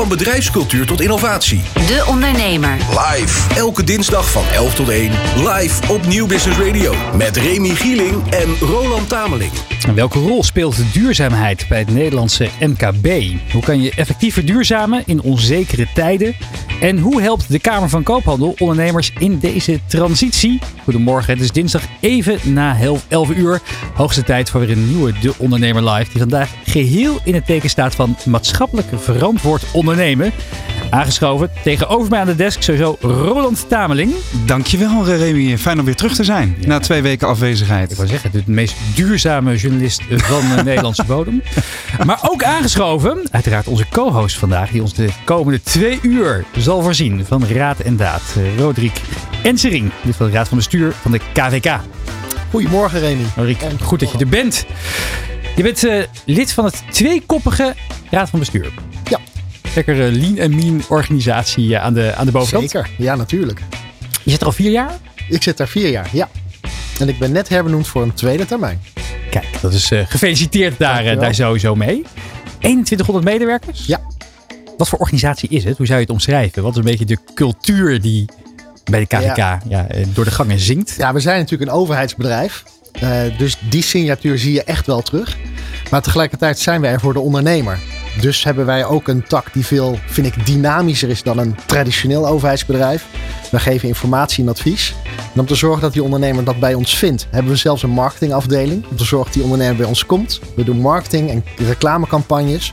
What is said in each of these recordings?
Van bedrijfscultuur tot innovatie. De Ondernemer. Live. Elke dinsdag van 11 tot 1. Live op Nieuw Business Radio. Met Remy Gieling en Roland Tameling. En welke rol speelt de duurzaamheid bij het Nederlandse MKB? Hoe kan je effectief verduurzamen in onzekere tijden? En hoe helpt de Kamer van Koophandel ondernemers in deze transitie? Goedemorgen, het is dinsdag even na 11 uur. Hoogste tijd voor weer een nieuwe De Ondernemer Live. Die vandaag geheel in het teken staat van maatschappelijk verantwoord ondernemen. Aangeschoven tegenover mij aan de desk sowieso Roland Tameling. Dankjewel Remy, fijn om weer terug te zijn na twee weken afwezigheid. Ik wil zeggen, de meest duurzame journalist van de Nederlandse bodem. Maar ook aangeschoven, uiteraard onze co-host vandaag, die ons de komende twee uur zal voorzien van raad en daad. Roderick Ensering, lid van de Raad van Bestuur van de KVK. Goedemorgen Remy. Roderick, goed dat je er bent. Je bent uh, lid van het tweekoppige Raad van Bestuur. Ja. Lekker uh, lean en mean organisatie uh, aan, de, aan de bovenkant. Zeker, ja natuurlijk. Je zit er al vier jaar? Ik zit daar vier jaar, ja. En ik ben net herbenoemd voor een tweede termijn. Kijk, dat is gefeliciteerd daar, daar sowieso mee. 2100 medewerkers? Ja. Wat voor organisatie is het? Hoe zou je het omschrijven? Wat is een beetje de cultuur die bij de KVK ja. Ja, door de gangen zingt? Ja, we zijn natuurlijk een overheidsbedrijf. Uh, dus die signatuur zie je echt wel terug. Maar tegelijkertijd zijn wij er voor de ondernemer. Dus hebben wij ook een tak die veel, vind ik, dynamischer is dan een traditioneel overheidsbedrijf. We geven informatie en advies. En om te zorgen dat die ondernemer dat bij ons vindt, hebben we zelfs een marketingafdeling. Om te zorgen dat die ondernemer bij ons komt. We doen marketing en reclamecampagnes.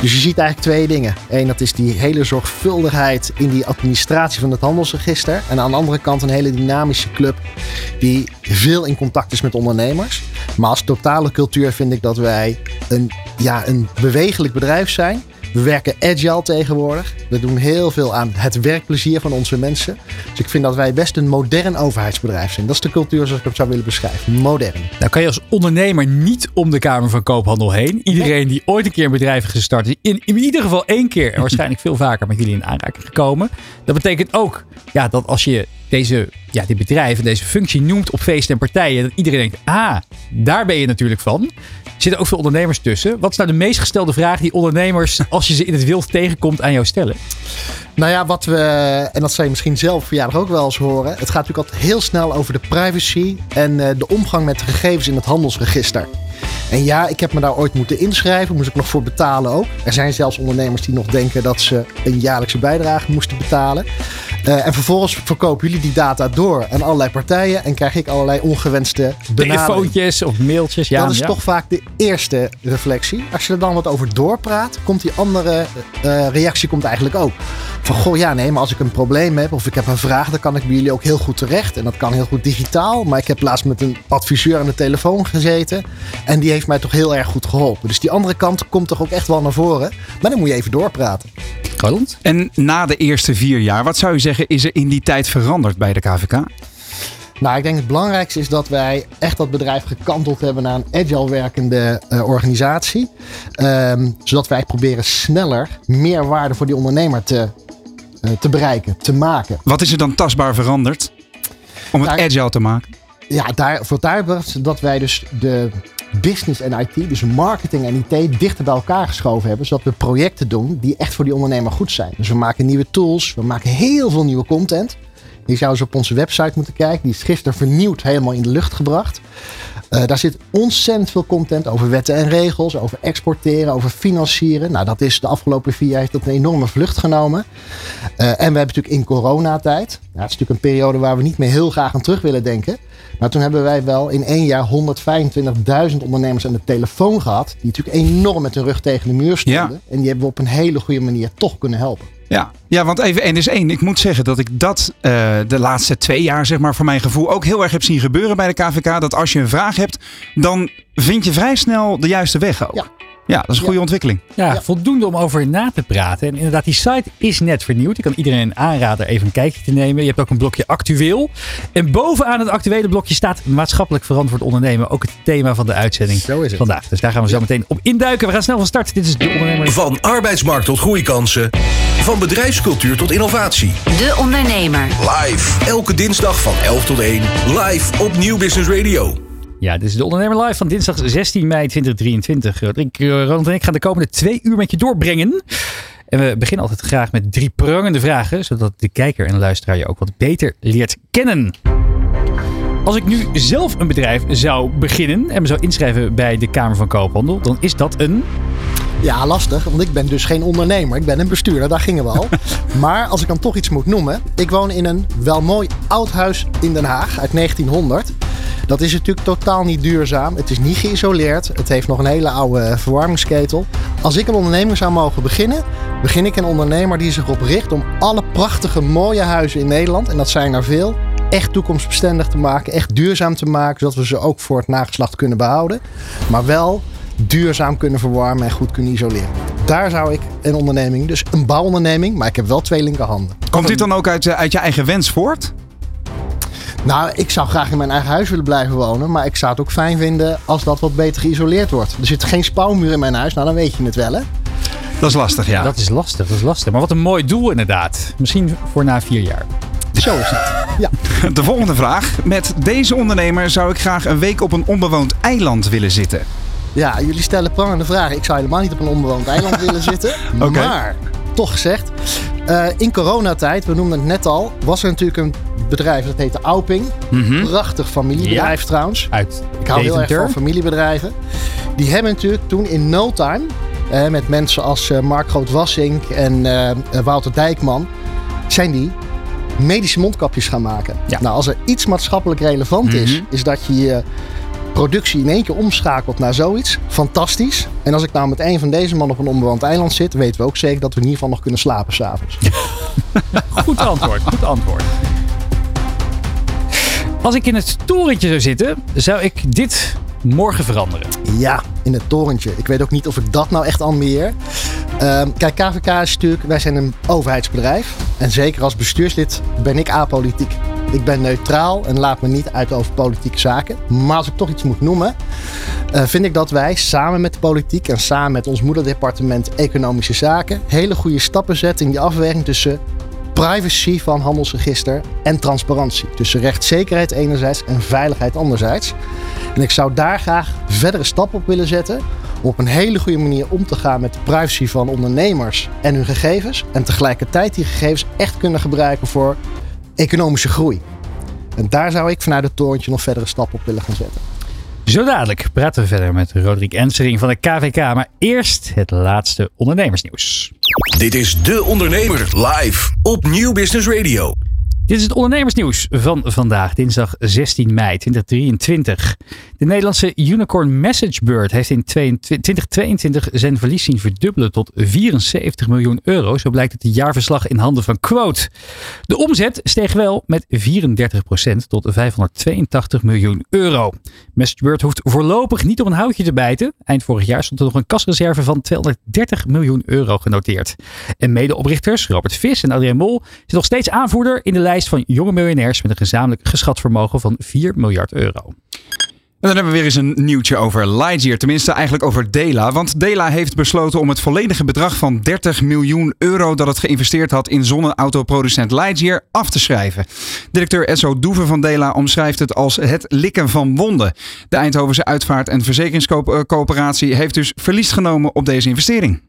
Dus je ziet eigenlijk twee dingen. Eén, dat is die hele zorgvuldigheid in die administratie van het handelsregister. En aan de andere kant een hele dynamische club die veel in contact is met ondernemers. Maar als totale cultuur vind ik dat wij een, ja, een bewegelijk bedrijf zijn. We werken agile tegenwoordig. We doen heel veel aan het werkplezier van onze mensen. Dus ik vind dat wij best een modern overheidsbedrijf zijn. Dat is de cultuur zoals ik het zou willen beschrijven. Modern. Nou kan je als ondernemer niet om de Kamer van Koophandel heen. Iedereen die ooit een keer een bedrijf heeft gestart, is in, in ieder geval één keer en waarschijnlijk veel vaker met jullie in aanraking gekomen. Dat betekent ook ja, dat als je deze, ja, dit bedrijf en deze functie noemt op feesten en partijen, dat iedereen denkt, ah, daar ben je natuurlijk van. Zitten ook veel ondernemers tussen. Wat is nou de meest gestelde vraag die ondernemers, als je ze in het wild tegenkomt, aan jou stellen? Nou ja, wat we, en dat zou je misschien zelf verjaardag ook wel eens horen. Het gaat natuurlijk altijd heel snel over de privacy en de omgang met gegevens in het handelsregister. En ja, ik heb me daar ooit moeten inschrijven, moest ik nog voor betalen ook. Er zijn zelfs ondernemers die nog denken dat ze een jaarlijkse bijdrage moesten betalen. Uh, en vervolgens verkopen jullie die data door aan allerlei partijen en krijg ik allerlei ongewenste telefoontjes of mailtjes. Ja, dat is ja. toch vaak de eerste reflectie. Als je er dan wat over doorpraat, komt die andere uh, reactie komt eigenlijk ook. Van goh, ja, nee, maar als ik een probleem heb of ik heb een vraag, dan kan ik bij jullie ook heel goed terecht. En dat kan heel goed digitaal. Maar ik heb laatst met een adviseur aan de telefoon gezeten. En die heeft mij toch heel erg goed geholpen. Dus die andere kant komt toch ook echt wel naar voren. Maar dan moet je even doorpraten. Roland? En na de eerste vier jaar, wat zou je zeggen, is er in die tijd veranderd bij de KVK? Nou, ik denk het belangrijkste is dat wij echt dat bedrijf gekanteld hebben naar een agile werkende uh, organisatie. Um, zodat wij proberen sneller meer waarde voor die ondernemer te, uh, te bereiken, te maken. Wat is er dan tastbaar veranderd om het daar, agile te maken? Ja, daar, voor daar dat wij dus de business en IT, dus marketing en IT, dichter bij elkaar geschoven hebben. Zodat we projecten doen die echt voor die ondernemer goed zijn. Dus we maken nieuwe tools, we maken heel veel nieuwe content. Je zou eens op onze website moeten kijken. Die is gisteren vernieuwd helemaal in de lucht gebracht. Uh, daar zit ontzettend veel content over wetten en regels, over exporteren, over financieren. Nou, dat is de afgelopen vier jaar heeft dat een enorme vlucht genomen. Uh, en we hebben natuurlijk in coronatijd, nou, het is natuurlijk een periode waar we niet meer heel graag aan terug willen denken. Maar toen hebben wij wel in één jaar 125.000 ondernemers aan de telefoon gehad. Die natuurlijk enorm met hun rug tegen de muur stonden. Ja. En die hebben we op een hele goede manier toch kunnen helpen. Ja, ja want even één is één. Ik moet zeggen dat ik dat uh, de laatste twee jaar, zeg maar, voor mijn gevoel ook heel erg heb zien gebeuren bij de KVK. Dat als je een vraag hebt, dan vind je vrij snel de juiste weg ook. Ja. Ja, dat is een goede ontwikkeling. Ja, Ja. voldoende om over na te praten. En inderdaad, die site is net vernieuwd. Ik kan iedereen aanraden even een kijkje te nemen. Je hebt ook een blokje actueel. En bovenaan het actuele blokje staat maatschappelijk verantwoord ondernemen. Ook het thema van de uitzending Zo is het. vandaag. Dus daar gaan we zo meteen op induiken. We gaan snel van start. Dit is de ondernemer. Van arbeidsmarkt tot groeikansen. Van bedrijfscultuur tot innovatie. De Ondernemer. Live. Elke dinsdag van 11 tot 1. Live op Nieuw Business Radio. Ja, dit is de ondernemer live van dinsdag 16 mei 2023. Roderick, eh, Ronald en ik gaan de komende twee uur met je doorbrengen. En we beginnen altijd graag met drie prangende vragen, zodat de kijker en de luisteraar je ook wat beter leert kennen. Als ik nu zelf een bedrijf zou beginnen en me zou inschrijven bij de Kamer van Koophandel, dan is dat een. Ja, lastig, want ik ben dus geen ondernemer. Ik ben een bestuurder, daar gingen we al. maar als ik dan toch iets moet noemen. Ik woon in een wel mooi oud huis in Den Haag uit 1900. Dat is natuurlijk totaal niet duurzaam. Het is niet geïsoleerd. Het heeft nog een hele oude verwarmingsketel. Als ik een onderneming zou mogen beginnen, begin ik een ondernemer die zich op richt om alle prachtige mooie huizen in Nederland, en dat zijn er veel, echt toekomstbestendig te maken, echt duurzaam te maken, zodat we ze ook voor het nageslacht kunnen behouden. Maar wel duurzaam kunnen verwarmen en goed kunnen isoleren. Daar zou ik een onderneming, dus een bouwonderneming, maar ik heb wel twee linkerhanden. Komt dit dan ook uit, eh, uit je eigen wens voort? Nou, ik zou graag in mijn eigen huis willen blijven wonen, maar ik zou het ook fijn vinden als dat wat beter geïsoleerd wordt. Er zit geen spouwmuur in mijn huis, nou dan weet je het wel hè. Dat is lastig, ja. Dat is lastig, dat is lastig. Maar wat een mooi doel inderdaad. Misschien voor na vier jaar. Zo is het. Ja. De volgende vraag. Met deze ondernemer zou ik graag een week op een onbewoond eiland willen zitten. Ja, jullie stellen prangende vragen. Ik zou helemaal niet op een onbewoond eiland willen zitten. Maar, toch gezegd, eh, in coronatijd, we noemden het net al, was er natuurlijk een bedrijf dat heette Auping. Prachtig familiebedrijf trouwens. Uit Ik hou heel erg van familiebedrijven. Die hebben natuurlijk toen in no time, eh, met mensen als eh, Mark Groot-Wassink en Wouter Dijkman, zijn die medische mondkapjes gaan maken. Ja. Nou, als er iets maatschappelijk relevant is, Mhm. is dat je je productie in één keer omschakelt naar zoiets. Fantastisch. En als ik nou met een van deze mannen op een onbewoond eiland zit, weten we ook zeker dat we in ieder geval nog kunnen slapen s'avonds. Goed antwoord, goed antwoord. Als ik in het torentje zou zitten, zou ik dit morgen veranderen. Ja, in het torentje. Ik weet ook niet of ik dat nou echt ambieer. Ehm, kijk, KVK is natuurlijk, wij zijn een overheidsbedrijf. En zeker als bestuurslid ben ik apolitiek. Ik ben neutraal en laat me niet uit over politieke zaken. Maar als ik toch iets moet noemen, eh, vind ik dat wij samen met de politiek en samen met ons moederdepartement Economische Zaken hele goede stappen zetten in die afweging tussen privacy van handelsregister en transparantie. Tussen rechtszekerheid enerzijds en veiligheid anderzijds. En ik zou daar graag verdere stappen op willen zetten. Om op een hele goede manier om te gaan met de privacy van ondernemers en hun gegevens. En tegelijkertijd die gegevens echt kunnen gebruiken voor economische groei. En daar zou ik vanuit het torentje nog verdere stappen op willen gaan zetten. Zo dadelijk praten we verder met Roderick Ensering van de KVK. Maar eerst het laatste ondernemersnieuws. Dit is De Ondernemer live op Nieuw Business Radio. Dit is het ondernemersnieuws van vandaag, dinsdag 16 mei 2023. De Nederlandse unicorn MessageBird heeft in 2022 zijn verlies zien verdubbelen tot 74 miljoen euro. Zo blijkt het jaarverslag in handen van Quote. De omzet steeg wel met 34% tot 582 miljoen euro. MessageBird hoeft voorlopig niet op een houtje te bijten. Eind vorig jaar stond er nog een kasreserve van 230 miljoen euro genoteerd. En medeoprichters Robert Vis en Adrien Mol zijn nog steeds aanvoerder in de lijst van jonge miljonairs met een gezamenlijk geschat vermogen van 4 miljard euro. En dan hebben we weer eens een nieuwtje over Lightyear. Tenminste, eigenlijk over Dela. Want Dela heeft besloten om het volledige bedrag van 30 miljoen euro dat het geïnvesteerd had in zonneautoproducent Lightyear af te schrijven. Directeur Esso Doeven van Dela omschrijft het als het likken van wonden. De Eindhovense uitvaart- en verzekeringscoöperatie heeft dus verlies genomen op deze investering.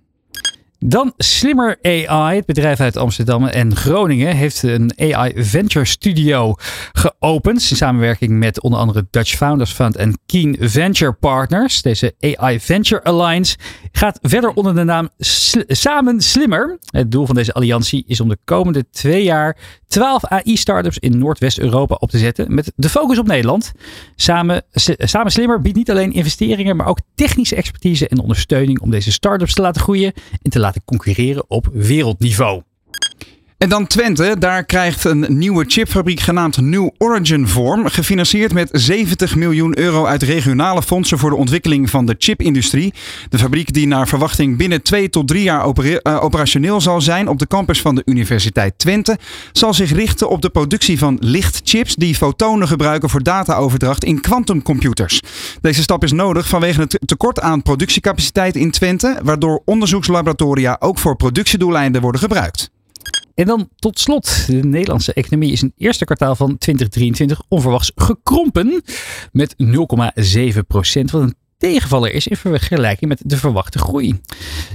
Dan Slimmer AI. Het bedrijf uit Amsterdam en Groningen heeft een AI Venture Studio geopend. In samenwerking met onder andere Dutch Founders Fund en Keen Venture Partners. Deze AI Venture Alliance gaat verder onder de naam Samen Slimmer. Het doel van deze alliantie is om de komende twee jaar 12 AI-startups in Noordwest-Europa op te zetten. Met de focus op Nederland. Samen, Samen Slimmer biedt niet alleen investeringen, maar ook technische expertise en ondersteuning om deze startups te laten groeien en te laten concurreren op wereldniveau. En dan Twente, daar krijgt een nieuwe chipfabriek genaamd New Origin vorm. Gefinancierd met 70 miljoen euro uit regionale fondsen voor de ontwikkeling van de chipindustrie. De fabriek die naar verwachting binnen twee tot drie jaar eh, operationeel zal zijn op de campus van de Universiteit Twente, zal zich richten op de productie van lichtchips die fotonen gebruiken voor dataoverdracht in kwantumcomputers. Deze stap is nodig vanwege het tekort aan productiecapaciteit in Twente, waardoor onderzoekslaboratoria ook voor productiedoeleinden worden gebruikt. En dan tot slot, de Nederlandse economie is in het eerste kwartaal van 2023 onverwachts gekrompen met 0,7 procent. Wat een tegenvaller is in vergelijking met de verwachte groei.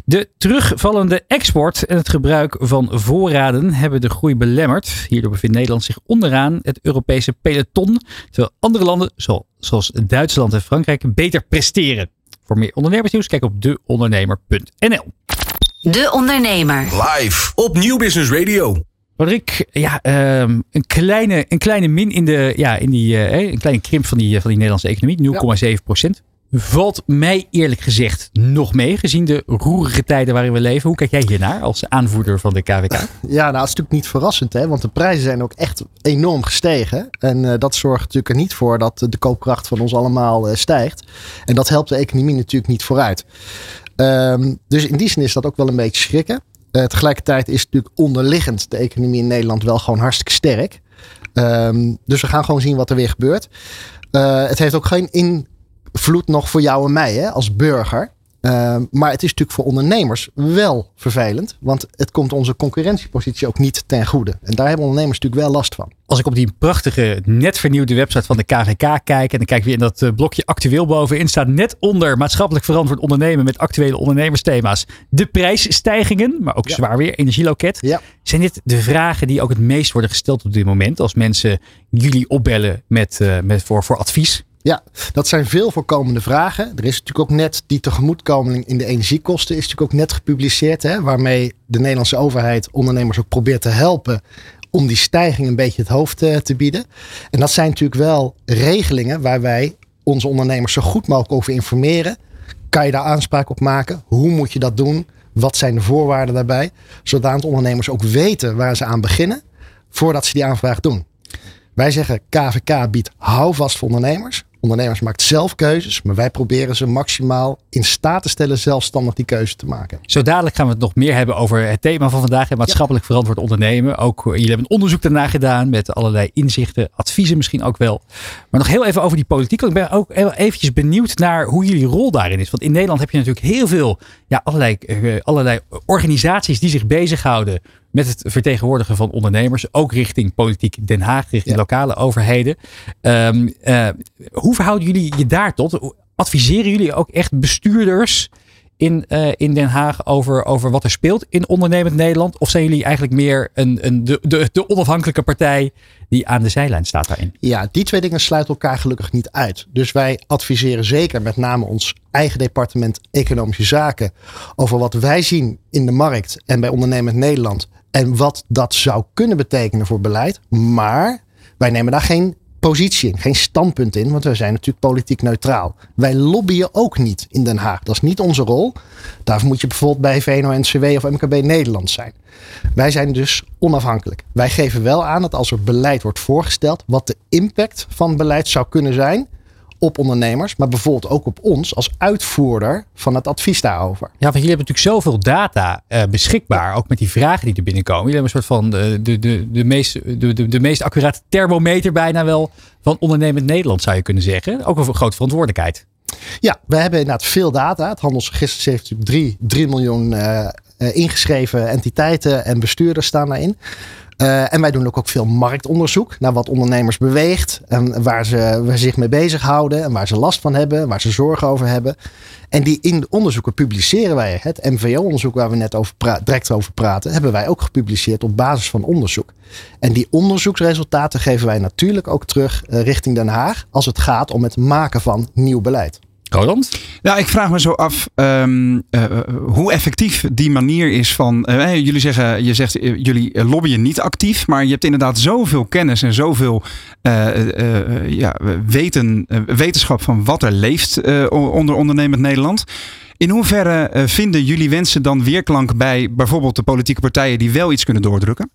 De terugvallende export en het gebruik van voorraden hebben de groei belemmerd. Hierdoor bevindt Nederland zich onderaan het Europese peloton, terwijl andere landen zoals Duitsland en Frankrijk beter presteren. Voor meer ondernemersnieuws kijk op deondernemer.nl. De Ondernemer. Live op Nieuw Business Radio. Roderick, ja, ehm, een, kleine, een kleine min in, de, ja, in die, eh, een kleine krimp van die, van die Nederlandse economie, 0,7 procent. Valt mij eerlijk gezegd nog mee, gezien de roerige tijden waarin we leven. Hoe kijk jij hiernaar als aanvoerder van de KWK? Ja, nou, het is natuurlijk niet verrassend, hè, want de prijzen zijn ook echt enorm gestegen. En eh, dat zorgt natuurlijk er niet voor dat de koopkracht van ons allemaal eh, stijgt. En dat helpt de economie natuurlijk niet vooruit. Ehm, dus in die zin is dat ook wel een beetje schrikken. Eh, tegelijkertijd is natuurlijk onderliggend de economie in Nederland wel gewoon hartstikke sterk. Ehm, dus we gaan gewoon zien wat er weer gebeurt. Eh, het heeft ook geen invloed nog voor jou en mij hè, als burger. Ehm, maar het is natuurlijk voor ondernemers wel vervelend. Want het komt onze concurrentiepositie ook niet ten goede. En daar hebben ondernemers natuurlijk wel last van. Als ik op die prachtige, net vernieuwde website van de KVK kijk. En dan kijk ik weer in dat eh, blokje actueel bovenin. Staat net onder maatschappelijk verantwoord ondernemen met actuele ondernemersthema's. De prijsstijgingen, maar ook Ja. zwaar weer, energieloket. Ja. Zijn dit de vragen die ook het meest worden gesteld op dit moment? Als mensen jullie opbellen met, eh, met voor, voor advies? Ja, dat zijn veel voorkomende vragen. Er is natuurlijk ook net die tegemoetkoming in de energiekosten is natuurlijk ook net gepubliceerd. Hè, waarmee de Nederlandse overheid ondernemers ook probeert te helpen om die stijging een beetje het hoofd eh, te bieden. En dat zijn natuurlijk wel regelingen waar wij onze ondernemers zo goed mogelijk over informeren. Kan je daar aanspraak op maken? Hoe moet je dat doen? Wat zijn de voorwaarden daarbij? Zodat ondernemers ook weten waar ze aan beginnen voordat ze die aanvraag doen. Wij zeggen KVK biedt houvast voor ondernemers. Ondernemers maakt zelf keuzes, maar wij proberen ze maximaal in staat te stellen zelfstandig die keuze te maken. Zo dadelijk gaan we het nog meer hebben over het thema van vandaag. Het maatschappelijk verantwoord ondernemen. Ook, eh, jullie hebben een onderzoek daarna gedaan met allerlei inzichten, adviezen misschien ook wel. Maar nog heel even over die politiek. Want ik ben ook eventjes benieuwd naar hoe jullie rol daarin is. Want in Nederland heb je natuurlijk heel veel, ja, allerlei, eh, allerlei organisaties die zich bezighouden met het vertegenwoordigen van ondernemers. Ook richting politiek Den Haag, richting Ja. lokale overheden. Ehm, eh, hoe verhouden jullie je daar tot? Adviseren jullie ook echt bestuurders in, eh, in Den Haag over, over wat er speelt in ondernemend Nederland? Of zijn jullie eigenlijk meer een, een, de, de, de onafhankelijke partij die aan de zijlijn staat daarin? Ja, die twee dingen sluiten elkaar gelukkig niet uit. Dus wij adviseren zeker met name ons eigen departement Economische Zaken over wat wij zien in de markt en bij ondernemend Nederland en wat dat zou kunnen betekenen voor beleid. Maar wij nemen daar geen positie in, geen standpunt in, want wij zijn natuurlijk politiek neutraal. Wij lobbyen ook niet in Den Haag. Dat is niet onze rol. Daarvoor moet je bijvoorbeeld bij VNO-NCW of MKB Nederland zijn. Wij zijn dus onafhankelijk. Wij geven wel aan dat als er beleid wordt voorgesteld, wat de impact van beleid zou kunnen zijn op ondernemers, maar bijvoorbeeld ook op ons als uitvoerder van het advies daarover. Ja, want jullie hebben natuurlijk zoveel data eh, beschikbaar. Ook met die vragen die er binnenkomen. Jullie hebben een soort van de, de, de, de, meest, de, de, de meest accurate thermometer bijna wel van ondernemend Nederland zou je kunnen zeggen. Ook een grote verantwoordelijkheid. Ja, we hebben inderdaad veel data. Het handelsregister heeft natuurlijk 3, 3 miljoen eh, eh, ingeschreven entiteiten en bestuurders staan daarin. Eh, en wij doen ook, ook veel marktonderzoek naar wat ondernemers beweegt en waar ze, waar zich mee bezighouden en waar ze last van hebben, waar ze zorgen over hebben. En die in de onderzoeken publiceren wij. Het MVO-onderzoek waar we net over direct over praten, hebben wij ook gepubliceerd op basis van onderzoek. En die onderzoeksresultaten geven wij natuurlijk ook terug eh, richting Den Haag als het gaat om het maken van nieuw beleid. Roland? Ja, ik vraag me zo af ehm, eh, hoe effectief die manier is van. eh, jullie zeggen, je zegt, eh, jullie eh, lobbyen niet actief, maar je hebt inderdaad zoveel kennis en zoveel eh, eh, eh, ja, weten, eh, wetenschap van wat er leeft eh, onder ondernemend Nederland. In hoeverre eh, vinden jullie wensen dan weerklank bij bijvoorbeeld de politieke partijen die wel iets kunnen doordrukken?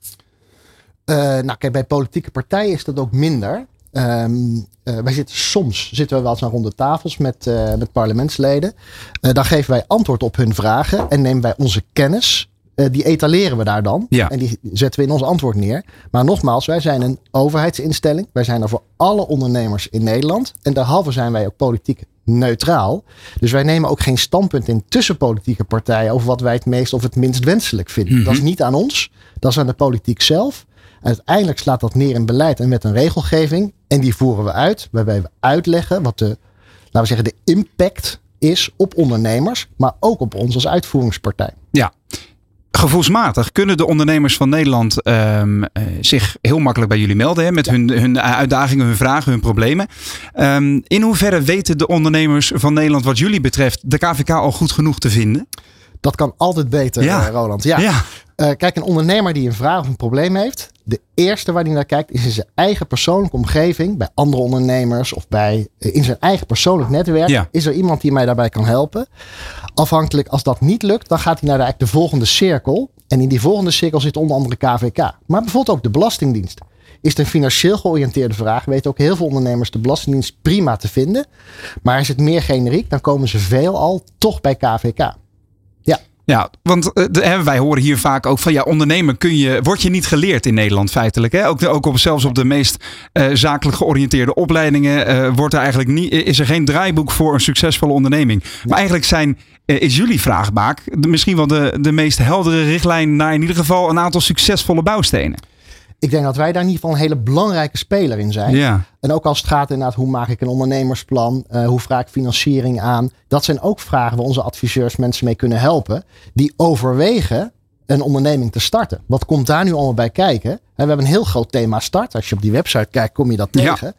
Uh, nou, kijk, bij politieke partijen is dat ook minder. Um, uh, wij zitten soms zitten we wel eens aan ronde tafels met, uh, met parlementsleden. Uh, dan geven wij antwoord op hun vragen en nemen wij onze kennis. die etaleren we daar dan. Ja. En die zetten we in ons antwoord neer. Maar nogmaals, wij zijn een overheidsinstelling. Wij zijn er voor alle ondernemers in Nederland. En derhalve zijn wij ook politiek neutraal. Dus wij nemen ook geen standpunt in tussen politieke partijen over wat wij het meest of het minst wenselijk vinden. Mhm. Dat is niet aan ons. Dat is aan de politiek zelf. Uiteindelijk slaat dat neer in beleid en met een regelgeving. En die voeren we uit, waarbij we uitleggen wat de, laten we zeggen, de impact is op ondernemers, maar ook op ons als uitvoeringspartij. Ja. Gevoelsmatig kunnen de ondernemers van Nederland ehm, eh, zich heel makkelijk bij jullie melden hè, met hun, hun uitdagingen, hun vragen, hun problemen. Ehm, in hoeverre weten de ondernemers van Nederland wat jullie betreft de KVK al goed genoeg te vinden? Dat kan altijd beter, Ja. eh, Roland. Ja. Ja. Eh, kijk, een ondernemer die een vraag of een probleem heeft, de eerste waar hij naar kijkt is in zijn eigen persoonlijke omgeving, bij andere ondernemers of bij, eh, in zijn eigen persoonlijk netwerk. Ja. Is er iemand die mij daarbij kan helpen? Afhankelijk, als dat niet lukt, dan gaat hij naar de, eigenlijk de volgende cirkel. En in die volgende cirkel zit onder andere KVK. Maar bijvoorbeeld ook de Belastingdienst. Is het een financieel georiënteerde vraag, weten ook heel veel ondernemers de Belastingdienst prima te vinden. Maar is het meer generiek, dan komen ze veelal toch bij KVK. Ja, want eh, hè, wij horen hier vaak ook van ja, ondernemen kun je, word je niet geleerd in Nederland feitelijk. Hè? Ook, ook op, zelfs op de meest eh, zakelijk georiënteerde opleidingen eh, wordt er eigenlijk niet, is er geen draaiboek voor een succesvolle onderneming. Maar eigenlijk zijn, is jullie vraagbaak misschien wel de, de meest heldere richtlijn naar in ieder geval een aantal succesvolle bouwstenen. Ik denk dat wij daar in ieder geval een hele belangrijke speler in zijn. Ja, En ook als het gaat inderdaad, hoe maak ik een ondernemersplan? Eh, hoe vraag ik financiering aan? Dat zijn ook vragen waar onze adviseurs mensen mee kunnen helpen. Die overwegen een onderneming te starten. Wat komt daar nu allemaal bij kijken? En we hebben een heel groot thema start. Als je op die website kijkt, kom je dat Ja. tegen.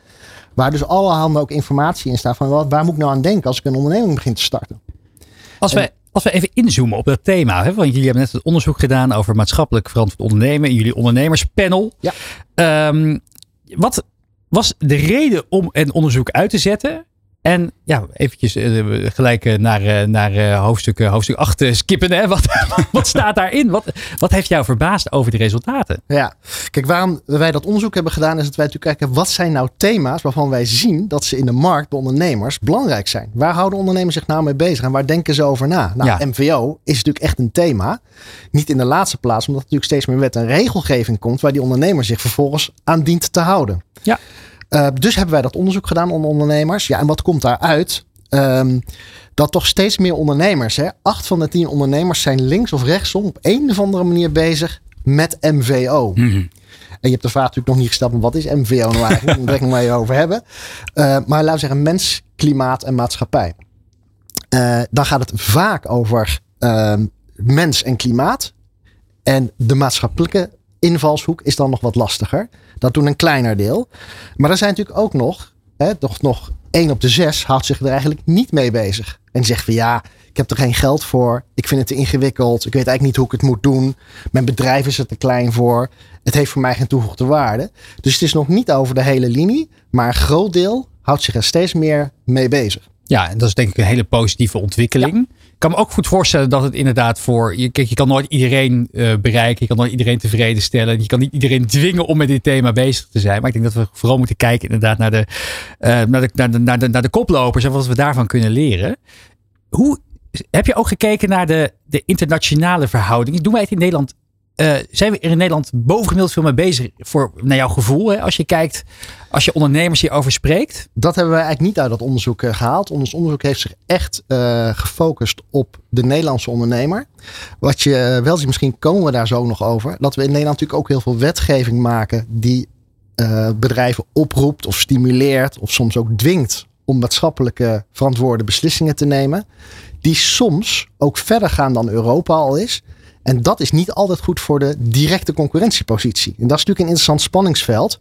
Waar dus allerhande ook informatie in staat van wat, waar moet ik nou aan denken als ik een onderneming begin te starten? Als we, als we even inzoomen op dat thema. Hè, want jullie hebben net het onderzoek gedaan over maatschappelijk verantwoord ondernemen. In jullie ondernemerspanel. Ja. Ehm, wat was de reden om een onderzoek uit te zetten? En ja, eventjes eh, gelijk eh, naar, eh, naar hoofdstuk, hoofdstuk 8 eh, skippen. Hè? Wat, wat staat daarin? Wat, wat heeft jou verbaasd over de resultaten? Ja, kijk, waarom wij dat onderzoek hebben gedaan, is dat wij natuurlijk kijken wat zijn nou thema's waarvan wij zien dat ze in de markt bij ondernemers belangrijk zijn. Waar houden ondernemers zich nou mee bezig en waar denken ze over na? Nou, Ja. MVO is natuurlijk echt een thema. Niet in de laatste plaats, omdat er natuurlijk steeds meer wet en regelgeving komt waar die ondernemer zich vervolgens aan dient te houden. Ja. Eh, dus hebben wij dat onderzoek gedaan onder ondernemers. Ja, en wat komt daaruit? Ehm, dat toch steeds meer ondernemers, hè, acht van de tien ondernemers zijn links of rechtsom op een of andere manier bezig met MVO. En je hebt de vraag natuurlijk nog niet gesteld, maar wat is MVO nou eigenlijk? Daar wil ik nog maar even over hebben. Eh, maar laten we zeggen mens, klimaat en maatschappij. Eh, dan gaat het vaak over ehm, mens en klimaat. En de maatschappelijke invalshoek is dan nog wat lastiger. Dat doen een kleiner deel. Maar er zijn natuurlijk ook nog, hè, toch nog één op de zes houdt zich er eigenlijk niet mee bezig. En zegt van ja, ik heb er geen geld voor. Ik vind het te ingewikkeld. Ik weet eigenlijk niet hoe ik het moet doen. Mijn bedrijf is er te klein voor. Het heeft voor mij geen toegevoegde waarde. Dus het is nog niet over de hele linie. Maar een groot deel houdt zich er steeds meer mee bezig. Ja, en dat is denk ik een hele positieve ontwikkeling. Ik kan me ook goed voorstellen dat het inderdaad voor. Je, kijk, je kan nooit iedereen eh, bereiken. Je kan nooit iedereen tevreden stellen. Je kan niet iedereen dwingen om met dit thema bezig te zijn. Maar ik denk dat we vooral moeten kijken inderdaad naar de, eh, naar de, naar de, naar de, naar de koplopers en wat we daarvan kunnen leren. Hoe heb je ook gekeken naar de, de internationale verhoudingen? Doen wij het in Nederland? Eh, zijn we er in Nederland bovengemiddeld veel mee bezig voor, naar jouw gevoel? Hè? Als je kijkt, als je ondernemers hierover spreekt. Dat hebben wij eigenlijk niet uit dat onderzoek eh, gehaald. Ons onderzoek heeft zich echt eh, gefocust op de Nederlandse ondernemer. Wat je wel ziet, misschien komen we daar zo nog over. Dat we in Nederland natuurlijk ook heel veel wetgeving maken die bedrijven oproept of stimuleert of soms ook dwingt om maatschappelijke verantwoorde beslissingen te nemen. Die soms ook verder gaan dan Europa al is. En dat is niet altijd goed voor de directe concurrentiepositie. En dat is natuurlijk een interessant spanningsveld.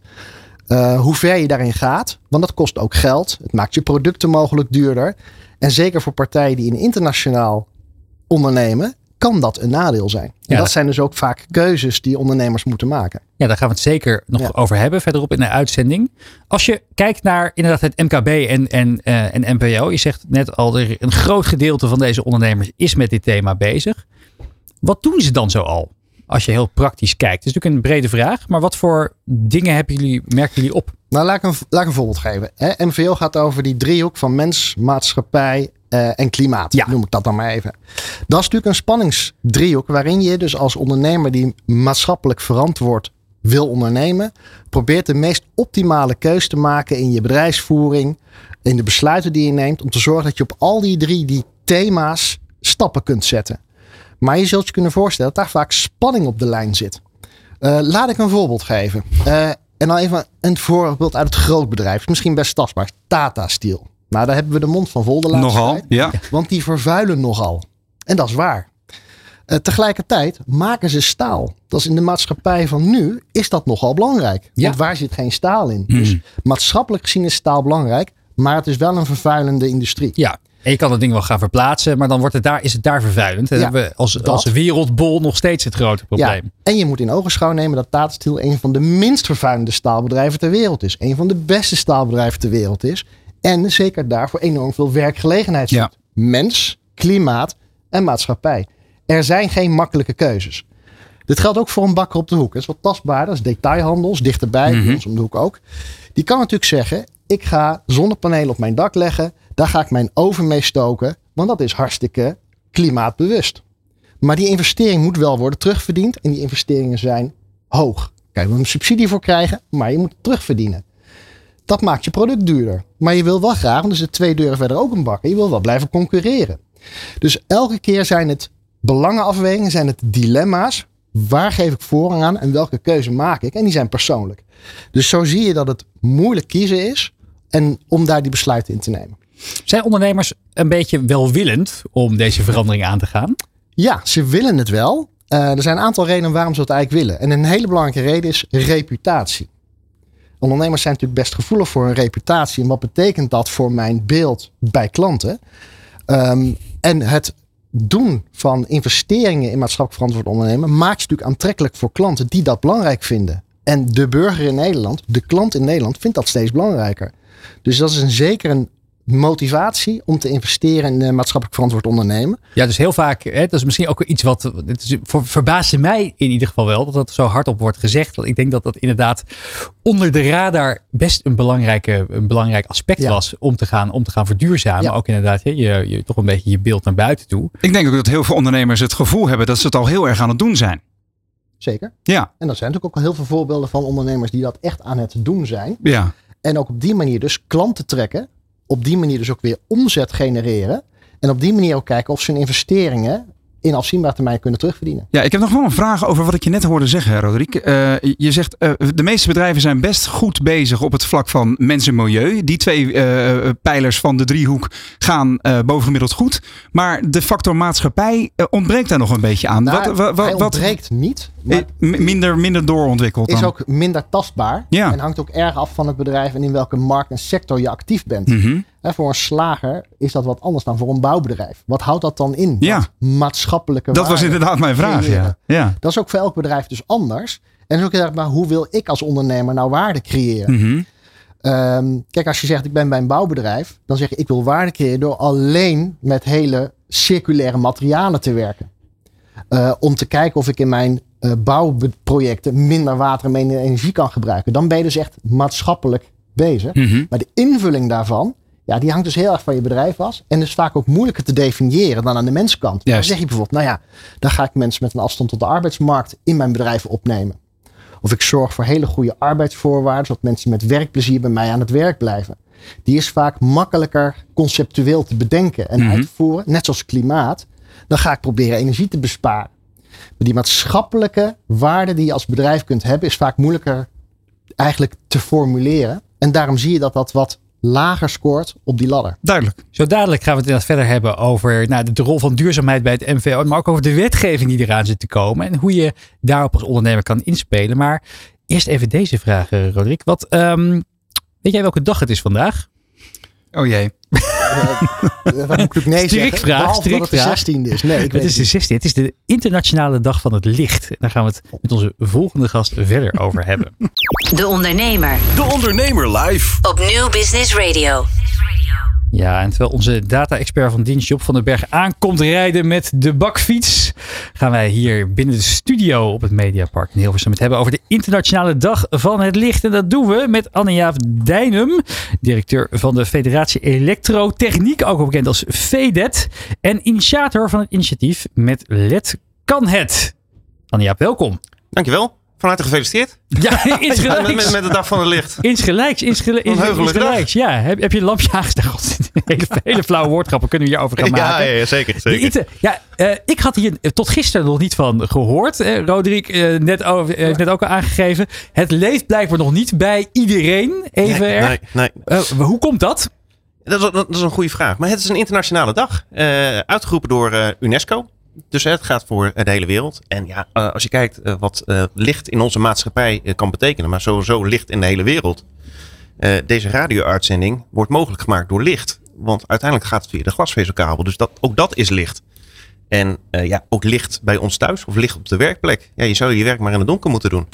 Uh, hoe ver je daarin gaat. Want dat kost ook geld. Het maakt je producten mogelijk duurder. En zeker voor partijen die in internationaal ondernemen. kan dat een nadeel zijn. En Ja, dat zijn dus ook vaak keuzes die ondernemers moeten maken. Ja, daar gaan we het zeker nog Ja. over hebben verderop in de uitzending. Als je kijkt naar inderdaad het MKB en, en, eh, en NPO. Je zegt net al, er een groot gedeelte van deze ondernemers is met dit thema bezig. Wat doen ze dan zo al? Als je heel praktisch kijkt. Het is natuurlijk een brede vraag. Maar wat voor dingen hebben jullie, merken jullie op? Nou, laat ik een, laat ik een voorbeeld geven. Hè, MVO gaat over die driehoek van mens, maatschappij eh, en klimaat. Ja. Noem ik dat dan maar even. Dat is natuurlijk een spanningsdriehoek waarin je dus als ondernemer die maatschappelijk verantwoord wil ondernemen, probeert de meest optimale keus te maken in je bedrijfsvoering, in de besluiten die je neemt, om te zorgen dat je op al die drie die thema's stappen kunt zetten. Maar je zult je kunnen voorstellen dat daar vaak spanning op de lijn zit. Eh, laat ik een voorbeeld geven. Eh, en dan even een voorbeeld uit het grootbedrijf. Misschien best tastbaar. Tata Steel. Nou, daar hebben we de mond van vol de laatste Nogal, tijd. ja. Want die vervuilen nogal. En dat is waar. Eh, tegelijkertijd maken ze staal. Dat is in de maatschappij van nu, is dat nogal belangrijk. Ja. Want waar zit geen staal in? Dus maatschappelijk gezien is staal belangrijk. Maar het is wel een vervuilende industrie. Ja, en je kan het ding wel gaan verplaatsen. Maar dan wordt het daar, is het daar vervuilend. Ja, hebben we als, dat. als wereldbol nog steeds het grote probleem. Ja, en je moet in ogenschouw nemen dat Tata Steel een van de minst vervuilende staalbedrijven ter wereld is. Een van de beste staalbedrijven ter wereld is. En zeker daarvoor enorm veel werkgelegenheid Ja. Mens, klimaat en maatschappij. Er zijn geen makkelijke keuzes. Dit geldt ook voor een bakker op de hoek. Dat is wat tastbaarder. Dat is detailhandel. is dichterbij. bij ons om de hoek ook. Die kan natuurlijk zeggen. Ik ga zonnepanelen op mijn dak leggen. Daar ga ik mijn oven mee stoken. Want dat is hartstikke klimaatbewust. Maar die investering moet wel worden terugverdiend. En die investeringen zijn hoog. Kijk, moet een subsidie voor krijgen, maar je moet het terugverdienen. Dat maakt je product duurder. Maar je wil wel graag, want er zit twee deuren verder ook een bakker. Je wil wel blijven concurreren. Dus elke keer zijn het belangenafwegingen, zijn het dilemma's. Waar geef ik voorrang aan en welke keuze maak ik? En die zijn persoonlijk. Dus zo zie je dat het moeilijk kiezen is. En om daar die besluiten in te nemen. Zijn ondernemers een beetje welwillend om deze verandering aan te gaan? Ja, ze willen het wel. Eh, er zijn een aantal redenen waarom ze dat eigenlijk willen. En een hele belangrijke reden is reputatie. Ondernemers zijn natuurlijk best gevoelig voor hun reputatie. En wat betekent dat voor mijn beeld bij klanten? Ehm, en het doen van investeringen in maatschappelijk verantwoord ondernemen maakt je natuurlijk aantrekkelijk voor klanten die dat belangrijk vinden. En de burger in Nederland, de klant in Nederland, vindt dat steeds belangrijker. Dus dat is een zeker een motivatie om te investeren in eh, maatschappelijk verantwoord ondernemen. Ja, dus heel vaak, hè, dat is misschien ook iets wat, het is, voor, verbaasde mij in ieder geval wel, dat dat zo hardop wordt gezegd. Want ik denk dat dat inderdaad onder de radar best een, belangrijke, een belangrijk aspect Ja. was om te gaan, om te gaan verduurzamen. Ja. Ook inderdaad, hè, je, je, toch een beetje je beeld naar buiten toe. Ik denk ook dat heel veel ondernemers het gevoel hebben dat ze het al heel erg aan het doen zijn. Zeker. Ja, En er zijn natuurlijk ook al heel veel voorbeelden van ondernemers die dat echt aan het doen zijn. ja. En ook op die manier dus klanten trekken. Op die manier dus ook weer omzet genereren. En op die manier ook kijken of ze hun investeringen in afzienbare termijn kunnen terugverdienen. Ja, ik heb nog wel een vraag over wat ik je net hoorde zeggen, Roderick. Eh, je zegt, eh, de meeste bedrijven zijn best goed bezig op het vlak van mens en milieu. Die twee eh, pijlers van de driehoek gaan bovengemiddeld goed. Maar de factor maatschappij ontbreekt daar nog een beetje aan. Nou, wat, ontbreekt niet. Eh, minder, minder doorontwikkeld is dan. ook minder tastbaar. Ja. En hangt ook erg af van het bedrijf en in welke markt en sector je actief bent. Mhm. Voor een slager is dat wat anders dan voor een bouwbedrijf. Wat houdt dat dan in? Ja. Maatschappelijke Dat was inderdaad mijn vraag. Ja. Ja. Dat is ook voor elk bedrijf dus anders. En ook erg, maar hoe wil ik als ondernemer nou waarde creëren? Mhm. Ehm, kijk, als je zegt ik ben bij een bouwbedrijf, dan zeg je ik wil waarde creëren door alleen met hele circulaire materialen te werken. Eh, om te kijken of ik in mijn eh, bouwprojecten minder water en minder energie kan gebruiken. Dan ben je dus echt maatschappelijk bezig. Mhm. Maar de invulling daarvan, ja, die hangt dus heel erg van je bedrijf af. En is vaak ook moeilijker te definiëren dan aan de menskant. Dan zeg je bijvoorbeeld, nou ja, dan ga ik mensen met een afstand tot de arbeidsmarkt in mijn bedrijf opnemen. Of ik zorg voor hele goede arbeidsvoorwaarden, zodat mensen met werkplezier bij mij aan het werk blijven. Die is vaak makkelijker conceptueel te bedenken en Mhm. uit te voeren. Net zoals klimaat. Dan ga ik proberen energie te besparen. Maar die maatschappelijke waarde die je als bedrijf kunt hebben, is vaak moeilijker eigenlijk te formuleren. En daarom zie je dat dat wat lager scoort op die ladder. Duidelijk. Zo dadelijk gaan we het inderdaad verder hebben over nou, de rol van duurzaamheid bij het MVO. Maar ook over de wetgeving die eraan zit te komen. En hoe je daarop als ondernemer kan inspelen. Maar eerst even deze vraag, Roderick. Wat, ehm, weet jij welke dag het is vandaag? Oh jee. Wat moet ik nee zeggen? Strikvraag, Behalve dat het de. 16e is. Nee, ik weet Het is de het 16 Het is de internationale dag van het licht. En daar gaan we het met onze volgende gast verder over hebben. De Ondernemer De Ondernemer live. op Nieuw Business Radio. Ja, en terwijl onze data-expert van dienst Job van den Berg aankomt rijden met de bakfiets, gaan wij hier binnen de studio op het Mediapark in Hilversum het hebben over de Internationale Dag van het Licht. En dat doen we met Anne-Jaap Dijnum, directeur van de Federatie Elektrotechniek, ook wel bekend als FEDET, en initiator van het initiatief met LED kan het. Anne-Jaap, welkom. Dankjewel. Van harte gefeliciteerd. Ja, met, insgelijks. met, met de dag van het licht. Insgelijks, insgelijks. Ja, heb, heb je een lampje aangesteld? Hele, hele flauwe woordgrappen kunnen we hierover gaan maken. Ja, ja, zeker. Zeker. Ja, eh, ik had hier tot gisteren nog niet van gehoord. Eh, Roderick eh, net, over, eh, net ook al aangegeven. Het leeft blijkbaar nog niet bij iedereen. Even nee, nee, nee. Hoe komt dat? Dat, is, dat is een goede vraag. Maar het is een internationale dag. uitgeroepen door UNESCO. Dus het gaat voor de hele wereld. En ja, eh, als je kijkt eh, wat eh, licht in onze maatschappij kan betekenen. Maar sowieso licht in de hele wereld. Deze radio-uitzending wordt mogelijk gemaakt door licht. Want uiteindelijk gaat het via de glasvezelkabel. Dus dat, ook dat is licht. En eh, ja, ook licht bij ons thuis of licht op de werkplek. Ja, je zou je werk maar in het donker moeten doen.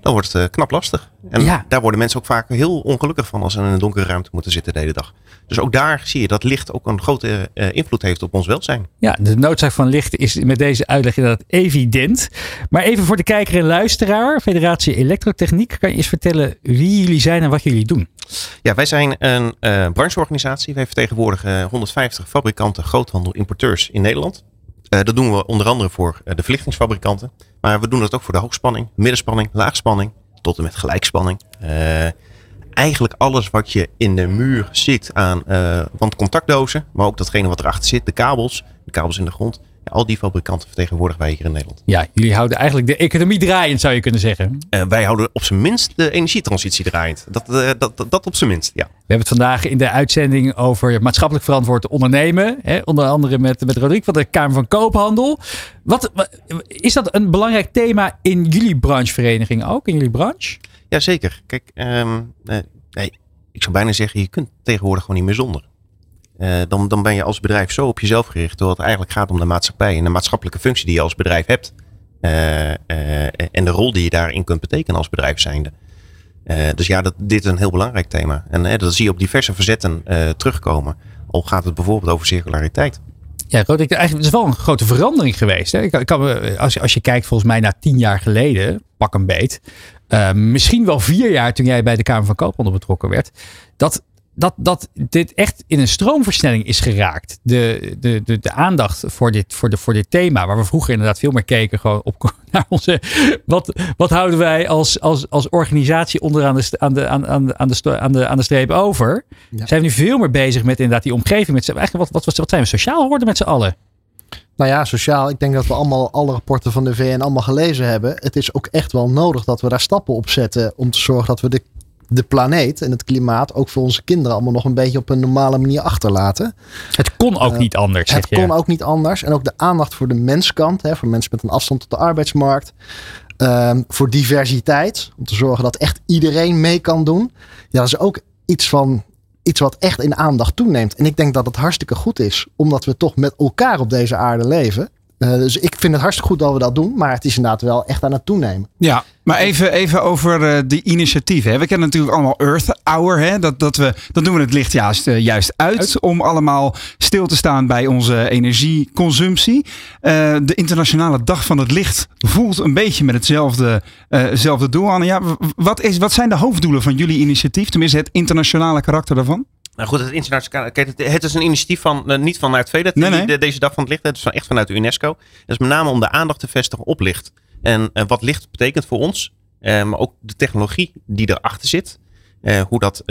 Dan wordt het eh, knap lastig. En Ja. daar worden mensen ook vaak heel ongelukkig van als ze in een donkere ruimte moeten zitten de hele dag. Dus ook daar zie je dat licht ook een grote eh, invloed heeft op ons welzijn. Ja, de noodzaak van licht is met deze uitleg inderdaad evident. Maar even voor de kijker en luisteraar. Federatie Elektrotechniek. Kan je eens vertellen wie jullie zijn en wat jullie doen? Ja, wij zijn een brancheorganisatie. Wij vertegenwoordigen eh, 150 fabrikanten, groothandel, importeurs in Nederland. Eh, dat doen we onder andere voor eh, de verlichtingsfabrikanten. Maar we doen dat ook voor de hoogspanning, middenspanning, laagspanning, tot en met gelijkspanning. Eh, eigenlijk alles wat je in de muur ziet aan eh wandcontactdozen, maar ook datgene wat erachter zit, de kabels, de kabels in de grond. Al die fabrikanten vertegenwoordigen wij hier in Nederland. Ja, jullie houden eigenlijk de economie draaiend, zou je kunnen zeggen. Eh, wij houden op zijn minst de energietransitie draaiend. Dat, eh, dat, dat, dat op zijn minst, ja. We hebben het vandaag in de uitzending over maatschappelijk verantwoord ondernemen. Hè? Onder andere met, met Roderick van de Kamer van Koophandel. Wat, wa- is dat een belangrijk thema in jullie branchevereniging ook? In jullie branche? Jazeker. Kijk, ehm, eh, nee, ik zou bijna zeggen, je kunt tegenwoordig gewoon niet meer zonder. Eh, dan, ben je als bedrijf zo op jezelf gericht, terwijl het eigenlijk gaat om de maatschappij en de maatschappelijke functie die je als bedrijf hebt. Eh, eh, en de rol die je daarin kunt betekenen als bedrijf zijnde. Dus ja, dat, dit is een heel belangrijk thema. En dat zie je op diverse verzetten terugkomen. Al gaat het bijvoorbeeld over circulariteit. Ja, Roderick, eigenlijk het is wel een grote verandering geweest. Hè? Ik, kan- als, je- als je kijkt volgens mij naar tien jaar geleden, pak een beet. misschien wel vier jaar toen jij bij de Kamer van Koophandel betrokken werd. Dat, dat, dat dit echt in een stroomversnelling is geraakt. De, de, de, de aandacht voor dit, voor, de, voor dit thema, waar we vroeger inderdaad veel meer keken gewoon op naar onze. Wat, wat houden wij als, als, als organisatie onderaan de, aan de, aan, aan, de- aan, de, aan, de, aan de streep over? Ja. Zijn we nu veel meer bezig met inderdaad die omgeving? Met, eigenlijk wat, wat, wat zijn we sociaal geworden met z'n allen? Nou ja, sociaal. Ik denk dat we allemaal alle rapporten van de VN allemaal gelezen hebben. Het is ook echt wel nodig dat we daar stappen op zetten. Om te zorgen dat we de, de planeet en het klimaat ook voor onze kinderen allemaal nog een beetje op een normale manier achterlaten. Het kon ook Eh, niet anders. Het je. kon ook niet anders. En ook de aandacht voor de menskant. Hè, voor mensen met een afstand tot de arbeidsmarkt. Ehm, voor diversiteit. Om te zorgen dat echt iedereen mee kan doen. Ja, dat is ook iets van iets wat echt in aandacht toeneemt. En ik denk dat het hartstikke goed is. Omdat we toch met elkaar op deze aarde leven. Eh, dus ik vind het hartstikke goed dat we dat doen. Maar het is inderdaad wel echt aan het toenemen. Ja, maar even, even over eh, die initiatieven. Hè. We kennen natuurlijk allemaal Earth Hour. Hè. Dat, dat, we, dat doen we het licht juist, eh, juist uit, Uit. om allemaal stil te staan bij onze energieconsumptie. De Internationale Dag van het Licht voelt een beetje met hetzelfde zelfde doel aan. Ja, wat, is, wat zijn de hoofddoelen van jullie initiatief? Tenminste, het internationale karakter daarvan? Nou goed, het internationale. Kijk, het, is een initiatief van eh, niet vanuit VEDET, Nee, deze dag van het licht. Het is van, echt vanuit de UNESCO. Dat is met name om de aandacht te vestigen op licht. En eh, wat licht betekent voor ons, eh, maar ook de technologie die erachter zit. Hoe dat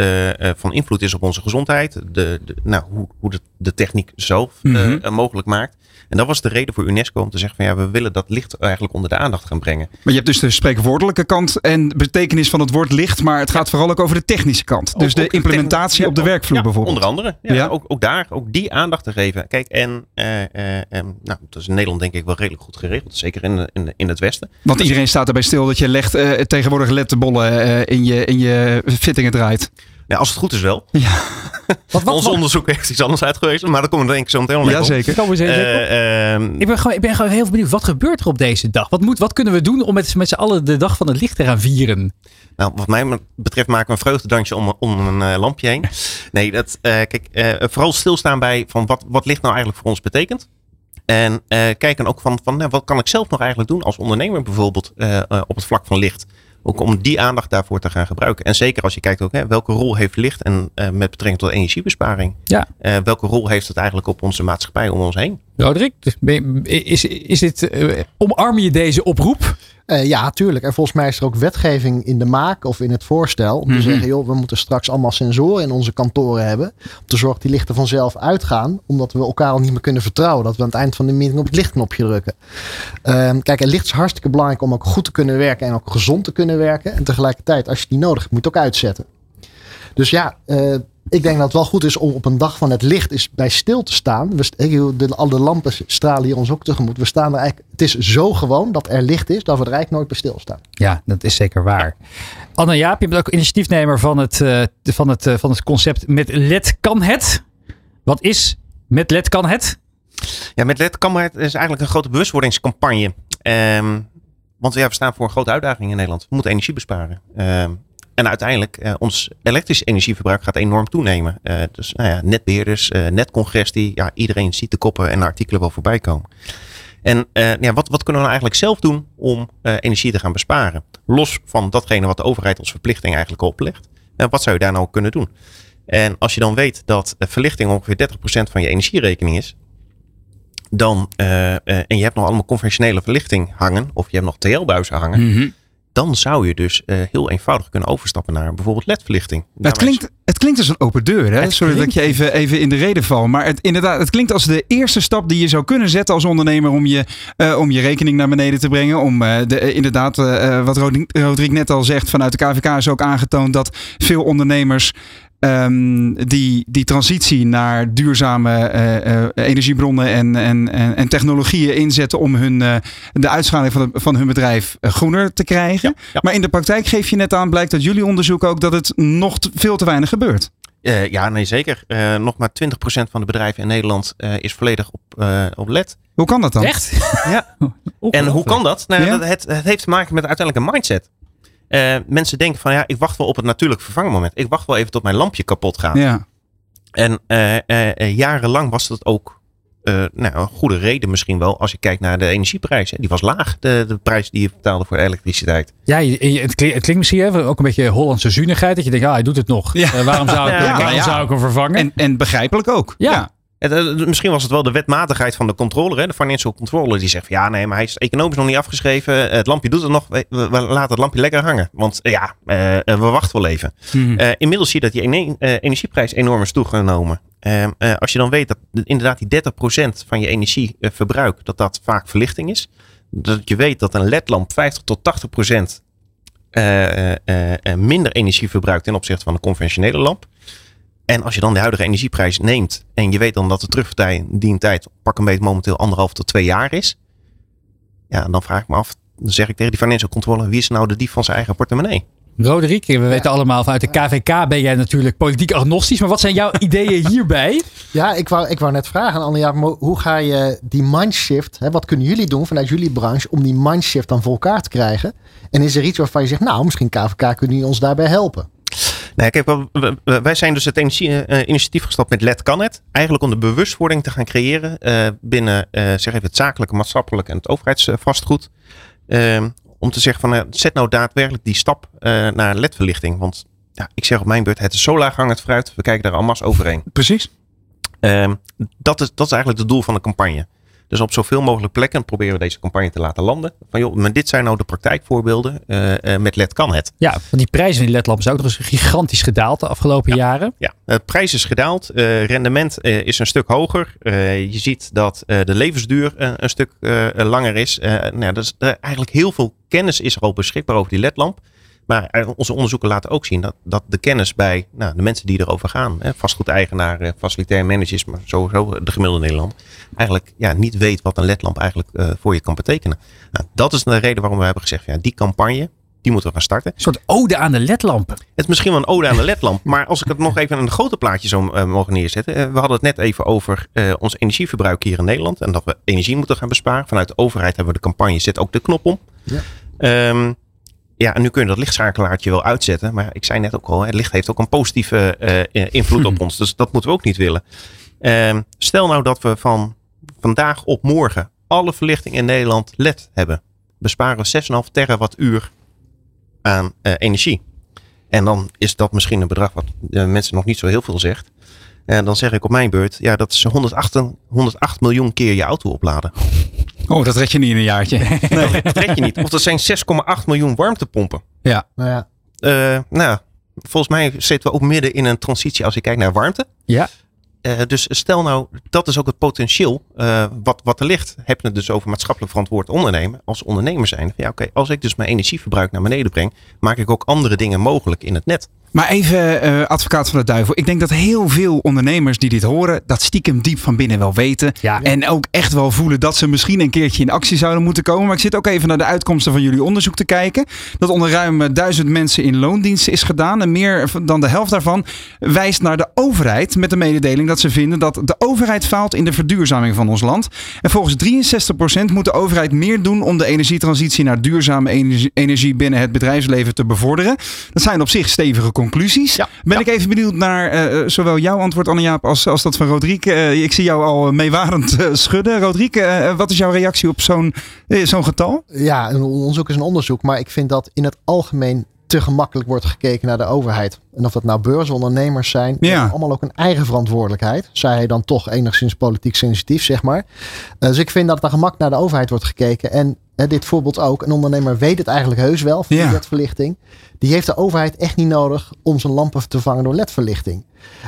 van invloed is op onze gezondheid. De, de, nou, hoe, hoe de, de techniek zelf Mhm. mogelijk maakt. En dat was de reden voor UNESCO om te zeggen van ja, we willen dat licht eigenlijk onder de aandacht gaan brengen. Maar je hebt dus de spreekwoordelijke kant en betekenis van het woord licht. Maar het gaat vooral ook over de technische kant. Dus Ook- de ook implementatie op de werkvloer ja, bijvoorbeeld. Onder andere. Ja, Ja. Ook, ook daar, ook die aandacht te geven. Kijk, en eh, eh, eh, nou, dat is in Nederland denk ik wel redelijk goed geregeld. Zeker in, in, in het Westen. Want iedereen staat erbij stil dat je legt, eh, tegenwoordig letterbollen in, je, in je fittingen draait. Nou, als het goed is wel. Ja. Wat, wat, Ons wat, onderzoek heeft iets anders uitgewezen, maar daar komen we denk ik zo meteen even op. Eh, ehm, ik, ben gewoon, ik ben gewoon heel benieuwd, wat gebeurt er op deze dag? Wat, moet, wat kunnen we doen om met, met z'n allen de dag van het licht te gaan vieren? Nou, wat mij betreft maken we een vreugdedansje om, om een eh, lampje heen. Nee, dat, eh, kijk, eh, vooral stilstaan bij van wat, wat licht nou eigenlijk voor ons betekent. En eh, kijken ook van, van nou, wat kan ik zelf nog eigenlijk doen als ondernemer bijvoorbeeld op het vlak van licht. Ook om die aandacht daarvoor te gaan gebruiken. En zeker als je kijkt ook, hè, welke rol heeft licht en eh, met betrekking tot energiebesparing. Ja. Eh, welke rol heeft het eigenlijk op onze maatschappij om ons heen? Roderick, dus is, is dit, eh, omarm je deze oproep? Eh, ja, tuurlijk. En volgens mij is er ook wetgeving in de maak of in het voorstel. Om Mhm. te zeggen, joh, we moeten straks allemaal sensoren in onze kantoren hebben. Om te zorgen dat die lichten vanzelf uitgaan. Omdat we elkaar al niet meer kunnen vertrouwen. Dat we aan het eind van de meeting op het lichtknopje drukken. Ehm, kijk, en licht is hartstikke belangrijk om ook goed te kunnen werken. En ook gezond te kunnen werken. En tegelijkertijd, als je niet nodig hebt, moet je het ook uitzetten. Dus ja, eh, ik denk dat het wel goed is om op een dag van het licht is bij stil te staan. We, de, al de lampen stralen hier ons ook tegemoet. We staan er eigenlijk, het is zo gewoon dat er licht is, dat we er eigenlijk nooit bij stilstaan. Ja, dat is zeker waar. Anne Jaap, je bent ook initiatiefnemer van het, eh, van het, eh, van het concept Met LED kan het. Wat is Met LED kan het? Ja, met LED kan het is eigenlijk een grote bewustwordingscampagne. Ehm, want ja, we staan voor een grote uitdaging in Nederland. We moeten energie besparen. Ehm, en uiteindelijk, eh, ons elektrisch energieverbruik gaat enorm toenemen. Eh, dus nou ja, netbeheerders, eh, netcongestie, ja, iedereen ziet de koppen en de artikelen wel voorbij komen. En eh, ja, wat, wat kunnen we nou eigenlijk zelf doen om energie te gaan besparen? Los van datgene wat de overheid als verplichting eigenlijk oplegt. En wat zou je daar nou kunnen doen? En als je dan weet dat verlichting ongeveer 30% van je energierekening is, dan, en je hebt nog allemaal conventionele verlichting hangen, of je hebt nog TL-buizen hangen, dan zou je dus eh, heel eenvoudig kunnen overstappen naar bijvoorbeeld LED-verlichting. Nou, het, klinkt, het klinkt als een open deur. Hè? Sorry dat ik je even, even in de reden val. Maar het, inderdaad, het klinkt als de eerste stap die je zou kunnen zetten als ondernemer om je, eh, om je rekening naar beneden te brengen. Om eh, de, inderdaad, wat Roderick net al zegt, vanuit de KVK is ook aangetoond dat veel ondernemers ehm, die, die transitie naar duurzame eh, eh, energiebronnen en, en, en, en technologieën inzetten om hun, eh, de uitstraling van, van hun bedrijf groener te krijgen. Ja, ja. Maar in de praktijk geef je net aan, blijkt uit jullie onderzoek ook dat het nog te- veel te weinig gebeurt. Eh, ja, nee, zeker. Eh, nog maar 20% van de bedrijven in Nederland eh, is volledig op, eh, op LED. Hoe kan dat dan? Echt? Ja. En hoe kan dat? Nou, Ja. dat het, het heeft te maken met uiteindelijk een mindset. Eh, mensen denken van ja, ik wacht wel op het natuurlijk vervangmoment. Ik wacht wel even tot mijn lampje kapot gaat. Ja. En eh, eh, jarenlang was dat ook eh, nou, een goede reden misschien wel. Als je kijkt naar de energieprijs. hè. Die was laag, de, de prijs die je betaalde voor de elektriciteit. Ja, je- je- het, klinkt, het klinkt misschien hè, ook een beetje Hollandse zuinigheid. Dat je denkt, ja, hij doet het nog. Ja. Waarom zou ik, Ja, waarom ja. zou ik hem vervangen? En, en begrijpelijk ook. Ja. Het, eh, misschien was het wel de wetmatigheid van de controller, hè, de financial controller, die zegt van ja, nee, maar hij is economisch nog niet afgeschreven. Het lampje doet het nog. We, we laten het lampje lekker hangen. Want eh, ja, eh, eh, we wachten wel even. Eh, inmiddels zie je dat die ene- eh, energieprijs enorm is toegenomen. Eh, eh, als je dan weet dat de- inderdaad die 30% van je energieverbruik, dat dat vaak verlichting is. Dat je weet dat een ledlamp 50 tot 80% eh, eh, eh, minder energie verbruikt ten opzichte van een conventionele lamp. En als je dan de huidige energieprijs neemt en je weet dan dat de terugpartij die tijd pak een beetje momenteel anderhalf tot twee jaar is. Ja, dan vraag ik me af, dan zeg ik tegen die financial controller, wie is nou de dief van zijn eigen portemonnee? Roderick, we weten allemaal vanuit de KVK ben jij natuurlijk politiek agnostisch. Maar wat zijn jouw ideeën hierbij? Ja, ik wou, ik wou net vragen aan maar hoe ga je die mindshift, hè, wat kunnen jullie doen vanuit jullie branche om die mindshift dan voor elkaar te krijgen? En is er iets waarvan je zegt, nou, misschien KVK kunnen jullie ons daarbij helpen? Nee, kijk, wij zijn dus het energie- eh, initiatief gestapt met LED kan het. Eigenlijk om de bewustwording te gaan creëren eh, binnen eh, zeg even het zakelijke, maatschappelijke en het overheidsvastgoed. Ehm, om te zeggen van, eh, zet nou daadwerkelijk die stap eh, naar LED-verlichting. Want ja, ik zeg op mijn beurt, het is zo laag hangend fruit. We kijken daar allemaal overheen. Precies. Ehm, dat, is, dat is eigenlijk het doel van de campagne. Dus op zoveel mogelijk plekken proberen we deze campagne te laten landen. Van joh, maar dit zijn nou de praktijkvoorbeelden. Eh, eh, met LED kan het. Ja, want die prijzen van die ledlampen zijn ook nog eens gigantisch gedaald de afgelopen jaren. Ja, de prijs is gedaald. eh, rendement eh, is een stuk hoger. Eh, je ziet dat eh, de levensduur eh, een stuk eh, langer is. Eh, nou, dus, eh, eigenlijk heel veel kennis is er al beschikbaar over die ledlamp. Maar eh, onze onderzoeken laten ook zien dat, dat de kennis bij nou, de mensen die erover gaan, hè, vastgoedeigenaar, eh, facilitair managers, maar sowieso de gemiddelde Nederland, eigenlijk ja, niet weet wat een ledlamp eigenlijk eh, voor je kan betekenen. Nou, dat is de reden waarom we hebben gezegd, ja, die campagne, Die moeten we gaan starten. Een soort ode aan de ledlampen. Het is misschien wel een ode aan de ledlamp. maar als ik het nog even in een groter plaatje zou uh, mogen neerzetten. Uh, we hadden het net even over uh, ons energieverbruik hier in Nederland. En dat we energie moeten gaan besparen. Vanuit de overheid hebben we de campagne Zet ook de knop om. Ja. Um, ja, en nu kun je dat lichtschakelaartje wel uitzetten. Maar ik zei net ook al, het licht heeft ook een positieve invloed op ons. Dus dat moeten we ook niet willen. Um, stel nou dat we van vandaag op morgen alle verlichting in Nederland LED hebben. Besparen we 6,5 terawattuur aan uh, energie. En dan is dat misschien een bedrag wat uh, mensen nog niet zo heel veel zegt. En dan zeg ik op mijn beurt, ja, dat is 108, 108 miljoen keer je auto opladen. Oh, dat red je niet in een jaartje. Nee, dat red je niet. Of dat zijn 6,8 miljoen warmtepompen. Ja. Nou ja. Uh, nou, volgens mij zitten we ook midden in een transitie als je kijkt naar warmte. Ja. Uh, dus stel nou, dat is ook het potentieel uh, wat, wat er ligt. Heb je het dus over maatschappelijk verantwoord ondernemen. Als ondernemer zijn. Ja, oké, okay, als ik dus mijn energieverbruik naar beneden breng, maak ik ook andere dingen mogelijk in het net. Maar even uh, advocaat van de duivel. Ik denk dat heel veel ondernemers die dit horen, dat stiekem diep van binnen wel weten. Ja. En ook echt wel voelen dat ze misschien een keertje in actie zouden moeten komen. Maar ik zit ook even naar de uitkomsten van jullie onderzoek te kijken. Dat onder ruim duizend mensen in loondienst is gedaan. En meer dan de helft daarvan wijst naar de overheid. Met de mededeling dat ze vinden dat de overheid faalt in de verduurzaming van ons land. En volgens 63% moet de overheid meer doen om de energietransitie naar duurzame energie, energie binnen het bedrijfsleven te bevorderen. Dat zijn op zich stevige conclusies. Ja. Ben Ja. ik even benieuwd naar uh, zowel jouw antwoord, Anne-Jaap, als, als dat van Rodrigue. Uh, ik zie jou al meewarend uh, schudden. Rodrigue, wat is jouw reactie op zo'n zo'n getal? Ja, een onderzoek is een onderzoek. Maar ik vind dat in het algemeen te gemakkelijk wordt gekeken naar de overheid. En of dat nou beursondernemers zijn, die Ja. hebben allemaal ook een eigen verantwoordelijkheid. Zij hij dan toch enigszins politiek sensitief, zeg maar. Dus ik vind dat er gemak naar de overheid wordt gekeken. En dit voorbeeld ook, een ondernemer weet het eigenlijk heus wel van Ja. die ledverlichting. Die heeft de overheid echt niet nodig om zijn lampen te vervangen door ledverlichting.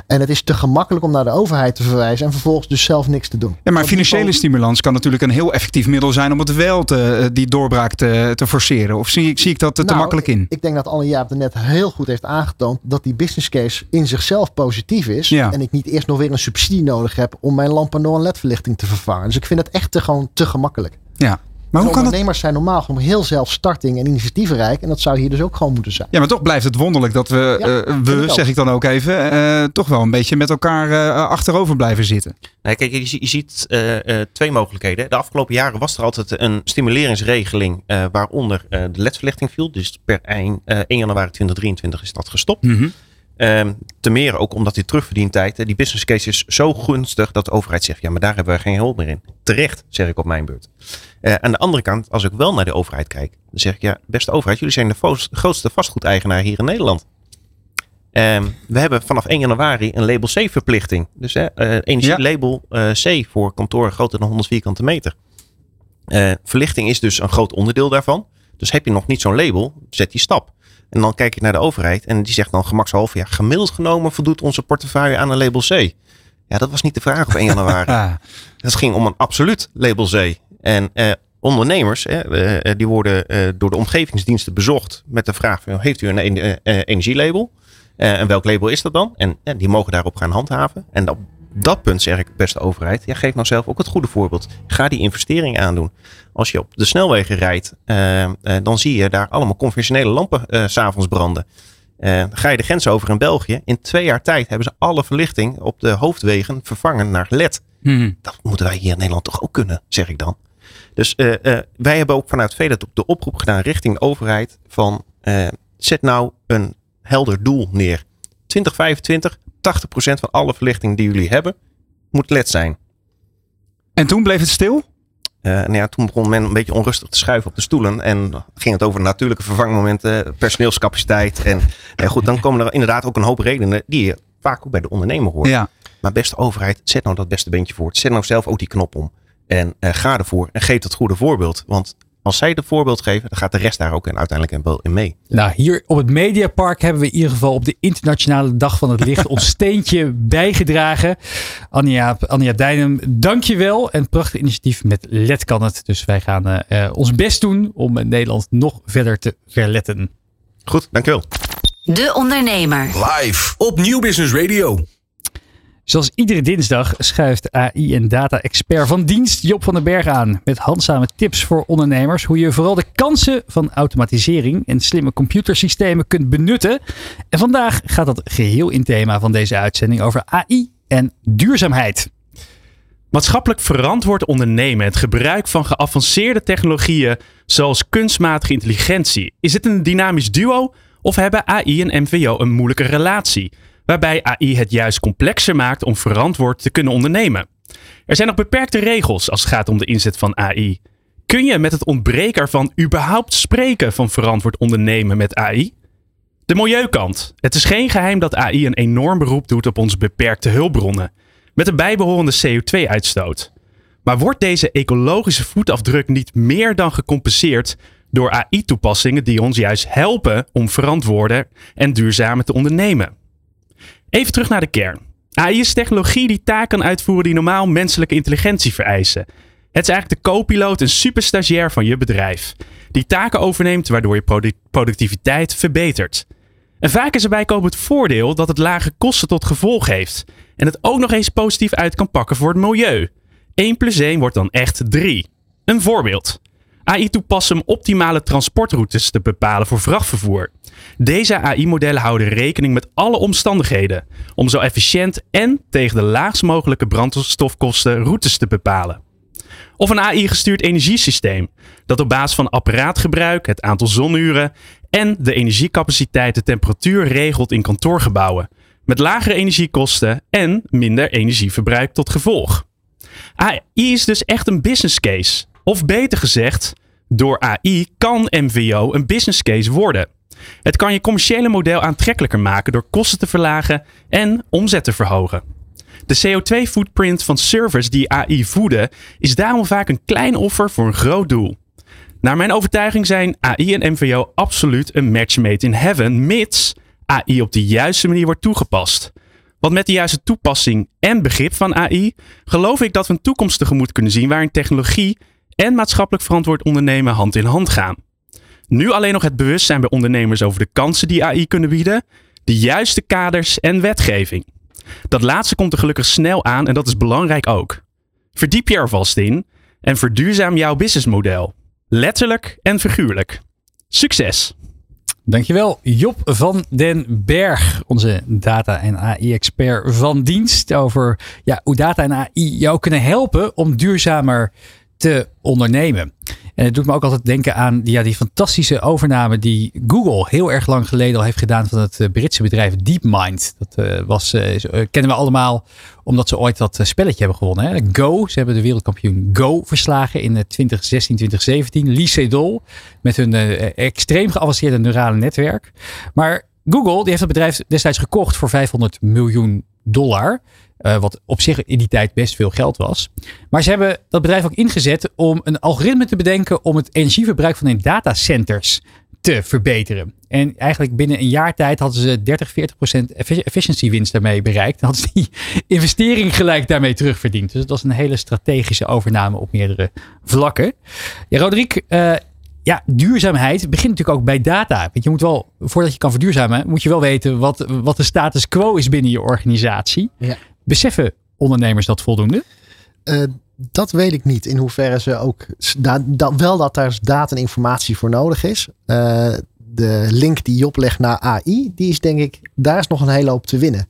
En het is te gemakkelijk om naar de overheid te verwijzen en vervolgens dus zelf niks te doen. Ja, maar financiële stimulans kan natuurlijk een heel effectief middel zijn om het wel te, die doorbraak te, te forceren. Of zie, ik- zie ik dat te Nou, makkelijk in? Ik denk dat Anne Jaap er net heel goed heeft aangetoond dat die business case in zichzelf positief is. Ja. En ik niet eerst nog weer een subsidie nodig heb om mijn lampen door een ledverlichting te vervangen. Dus ik vind het echt te, gewoon te gemakkelijk. Ja. Maar hoe kan het? ondernemers zijn normaal gewoon heel zelfstarting en initiatievenrijk. En dat zou hier dus ook gewoon moeten zijn. Ja, maar toch blijft het wonderlijk dat we, Ja, eh, we zeg ik dan ook even, eh, toch wel een beetje met elkaar eh, achterover blijven zitten. Nee, kijk, je, je ziet eh, eh, twee mogelijkheden. De afgelopen jaren was er altijd een stimuleringsregeling eh, waaronder eh, de ledverlichting viel. Dus per 1, eh, 1 januari 2023 is dat gestopt. Ehm te meer ook omdat die terugverdientijd, die business case is zo gunstig dat de overheid zegt, ja, maar daar hebben we geen hulp meer in. Terecht, zeg ik op mijn beurt. Eh, aan de andere kant, als ik wel naar de overheid kijk, dan zeg ik, ja, beste overheid, jullie zijn de grootste vastgoedeigenaar hier in Nederland. Ehm, we hebben vanaf 1 januari een label C verplichting. Dus hè, eh, energielabel eh, C voor kantoren groter dan 100 vierkante meter. Verlichting is dus een groot onderdeel daarvan. Dus heb je nog niet zo'n label, zet die stap. En dan kijk ik naar de overheid en die zegt dan gemakshalve, ja, gemiddeld genomen voldoet onze portefeuille aan een label C. Ja, dat was niet de vraag op 1 januari. Het ging om een absoluut label C. En eh, ondernemers, hè, eh, die worden eh, door de omgevingsdiensten bezocht met de vraag: heeft u een en- eh, eh, energielabel? Eh, en welk label is dat dan? En eh, die mogen daarop gaan handhaven. En op dat punt zeg ik, beste overheid, ja, geef nou zelf ook het goede voorbeeld. Ga die investering aandoen. Als je op de snelwegen rijdt, eh, eh, dan zie je daar allemaal conventionele lampen eh, s s'avonds branden. Ga je de grens over in België, in twee jaar tijd hebben ze alle verlichting op de hoofdwegen vervangen naar LED hm. dat moeten wij hier in Nederland toch ook kunnen, zeg ik dan. Dus wij hebben ook vanuit Vedat de oproep gedaan richting de overheid van zet nou een helder doel neer. 2025, 80% van alle verlichting die jullie hebben, moet LED zijn. En toen bleef het stil? Eh, nou ja, toen begon men een beetje onrustig te schuiven op de stoelen. En ging het over natuurlijke vervangmomenten, personeelscapaciteit. En eh, goed, dan komen er inderdaad ook een hoop redenen die je vaak ook bij de ondernemer hoort. Ja. Maar beste overheid, zet nou dat beste beentje voor. Zet nou zelf ook die knop om. En eh, ga ervoor en geef het goede voorbeeld. Want als zij het voorbeeld geven, dan gaat de rest daar ook in, uiteindelijk in wel in mee. Nou, hier op het Mediapark hebben we in ieder geval op de Internationale Dag van het Licht ons steentje bijgedragen. Anja, Anja Dijnem, dankjewel. En prachtig initiatief met LED kan het. Dus wij gaan eh, eh, ons best doen om Nederland nog verder te verletten. Goed, dankjewel. De Ondernemer. Live op Nieuw Business Radio. Zoals iedere dinsdag schuift AI- en data-expert van dienst Job van den Berg aan. Met handzame tips voor ondernemers hoe je vooral de kansen van automatisering en slimme computersystemen kunt benutten. En vandaag gaat dat geheel in thema van deze uitzending over AI en duurzaamheid. Maatschappelijk verantwoord ondernemen, het gebruik van geavanceerde technologieën zoals kunstmatige intelligentie. Is het een dynamisch duo of hebben AI en MVO een moeilijke relatie? Waarbij AI het juist complexer maakt om verantwoord te kunnen ondernemen. Er zijn nog beperkte regels als het gaat om de inzet van AI. Kun je met het ontbreken ervan überhaupt spreken van verantwoord ondernemen met AI? De milieukant. Het is geen geheim dat AI een enorm beroep doet op onze beperkte hulpbronnen met een bijbehorende CO2-uitstoot. Maar wordt deze ecologische voetafdruk niet meer dan gecompenseerd door AI-toepassingen die ons juist helpen om verantwoorder en duurzamer te ondernemen? Even terug naar de kern. AI is technologie die taken kan uitvoeren die normaal menselijke intelligentie vereisen. Het is eigenlijk de co-piloot en superstagiair van je bedrijf. Die taken overneemt waardoor je productiviteit verbetert. En vaak is erbij komen het voordeel dat het lage kosten tot gevolg heeft. En het ook nog eens positief uit kan pakken voor het milieu. 1 plus 1 wordt dan echt 3. Een voorbeeld. AI toepassen om optimale transportroutes te bepalen voor vrachtvervoer. Deze AI-modellen houden rekening met alle omstandigheden om zo efficiënt en tegen de laagst mogelijke brandstofkosten routes te bepalen. Of een AI-gestuurd energiesysteem dat op basis van apparaatgebruik, het aantal zonuren en de energiecapaciteit de temperatuur regelt in kantoorgebouwen, met lagere energiekosten en minder energieverbruik tot gevolg. AI is dus echt een business case. Of beter gezegd, door AI kan MVO een business case worden. Het kan je commerciële model aantrekkelijker maken door kosten te verlagen en omzet te verhogen. De CO2-footprint van servers die AI voeden is daarom vaak een klein offer voor een groot doel. Naar mijn overtuiging zijn AI en MVO absoluut een match made in heaven, mits AI op de juiste manier wordt toegepast. Want met de juiste toepassing en begrip van AI geloof ik dat we een toekomst tegemoet kunnen zien waarin technologie en maatschappelijk verantwoord ondernemen hand in hand gaan. Nu alleen nog het bewustzijn bij ondernemers over de kansen die AI kunnen bieden, de juiste kaders en wetgeving. Dat laatste komt er gelukkig snel aan en dat is belangrijk ook. Verdiep je er vast in en verduurzaam jouw businessmodel. Letterlijk en figuurlijk. Succes! Dankjewel Job van den Berg, onze data- en AI-expert van dienst over ja, hoe data en AI jou kunnen helpen om duurzamer te ondernemen. En het doet me ook altijd denken aan ja, die fantastische overname die Google heel erg lang geleden al heeft gedaan van het eh, Britse bedrijf DeepMind. Dat uh, was, uh, kennen we allemaal omdat ze ooit dat spelletje hebben gewonnen. Hè? Go, ze hebben de wereldkampioen Go verslagen in 2016, 2017. Lee Sedol met hun extreem geavanceerde neurale netwerk. Maar Google die heeft het bedrijf destijds gekocht voor 500 miljoen dollar. Uh, wat op zich in die tijd best veel geld was. Maar ze hebben dat bedrijf ook ingezet om een algoritme te bedenken om het energieverbruik van hun datacenters te verbeteren. En eigenlijk binnen een jaar tijd hadden ze 30, 40 procent efficiëntiewinst daarmee bereikt. En hadden ze die investering gelijk daarmee terugverdiend. Dus het was een hele strategische overname op meerdere vlakken. Ja, Roderick, uh, ja, duurzaamheid begint natuurlijk ook bij data. Want je moet wel, voordat je kan verduurzamen, moet je wel weten wat, wat de status quo is binnen je organisatie. Ja. Beseffen ondernemers dat voldoende? Uh, dat weet ik niet. In hoeverre ze ook. Wel dat daar data en informatie voor nodig is. Uh, de link die Job legt naar AI, die is denk ik. Daar is nog een hele hoop te winnen.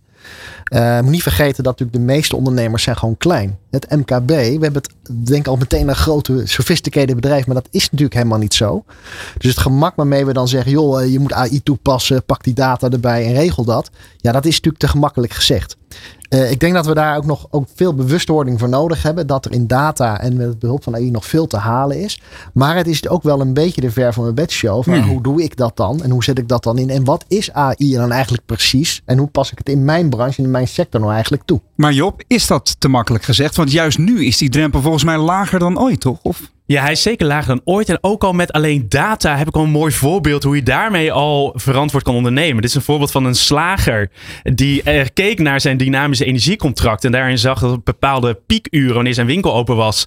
Uh, moet niet vergeten dat natuurlijk de meeste ondernemers zijn gewoon klein. Het MKB, we hebben het denk ik al meteen een grote sophisticated bedrijf, maar dat is natuurlijk helemaal niet zo. Dus het gemak waarmee we dan zeggen, joh, je moet AI toepassen, pak die data erbij en regel dat. Ja, dat is natuurlijk te gemakkelijk gezegd. Uh, ik denk dat we daar ook nog ook veel bewustwording voor nodig hebben. Dat er in data en met behulp van AI nog veel te halen is. Maar het is ook wel een beetje de ver van mijn bedshow. Van, mm. Hoe doe ik dat dan? En hoe zet ik dat dan in? En wat is AI dan eigenlijk precies? En hoe pas ik het in mijn branche, in mijn sector nou eigenlijk toe? Maar Job, is dat te makkelijk gezegd? Want juist nu is die drempel volgens mij lager dan ooit, toch? Ja, hij is zeker lager dan ooit. En ook al met alleen data heb ik al een mooi voorbeeld hoe je daarmee al verantwoord kan ondernemen. Dit is een voorbeeld van een slager die er keek naar zijn dynamische energiecontract. En daarin zag dat op bepaalde piekuren, wanneer zijn winkel open was,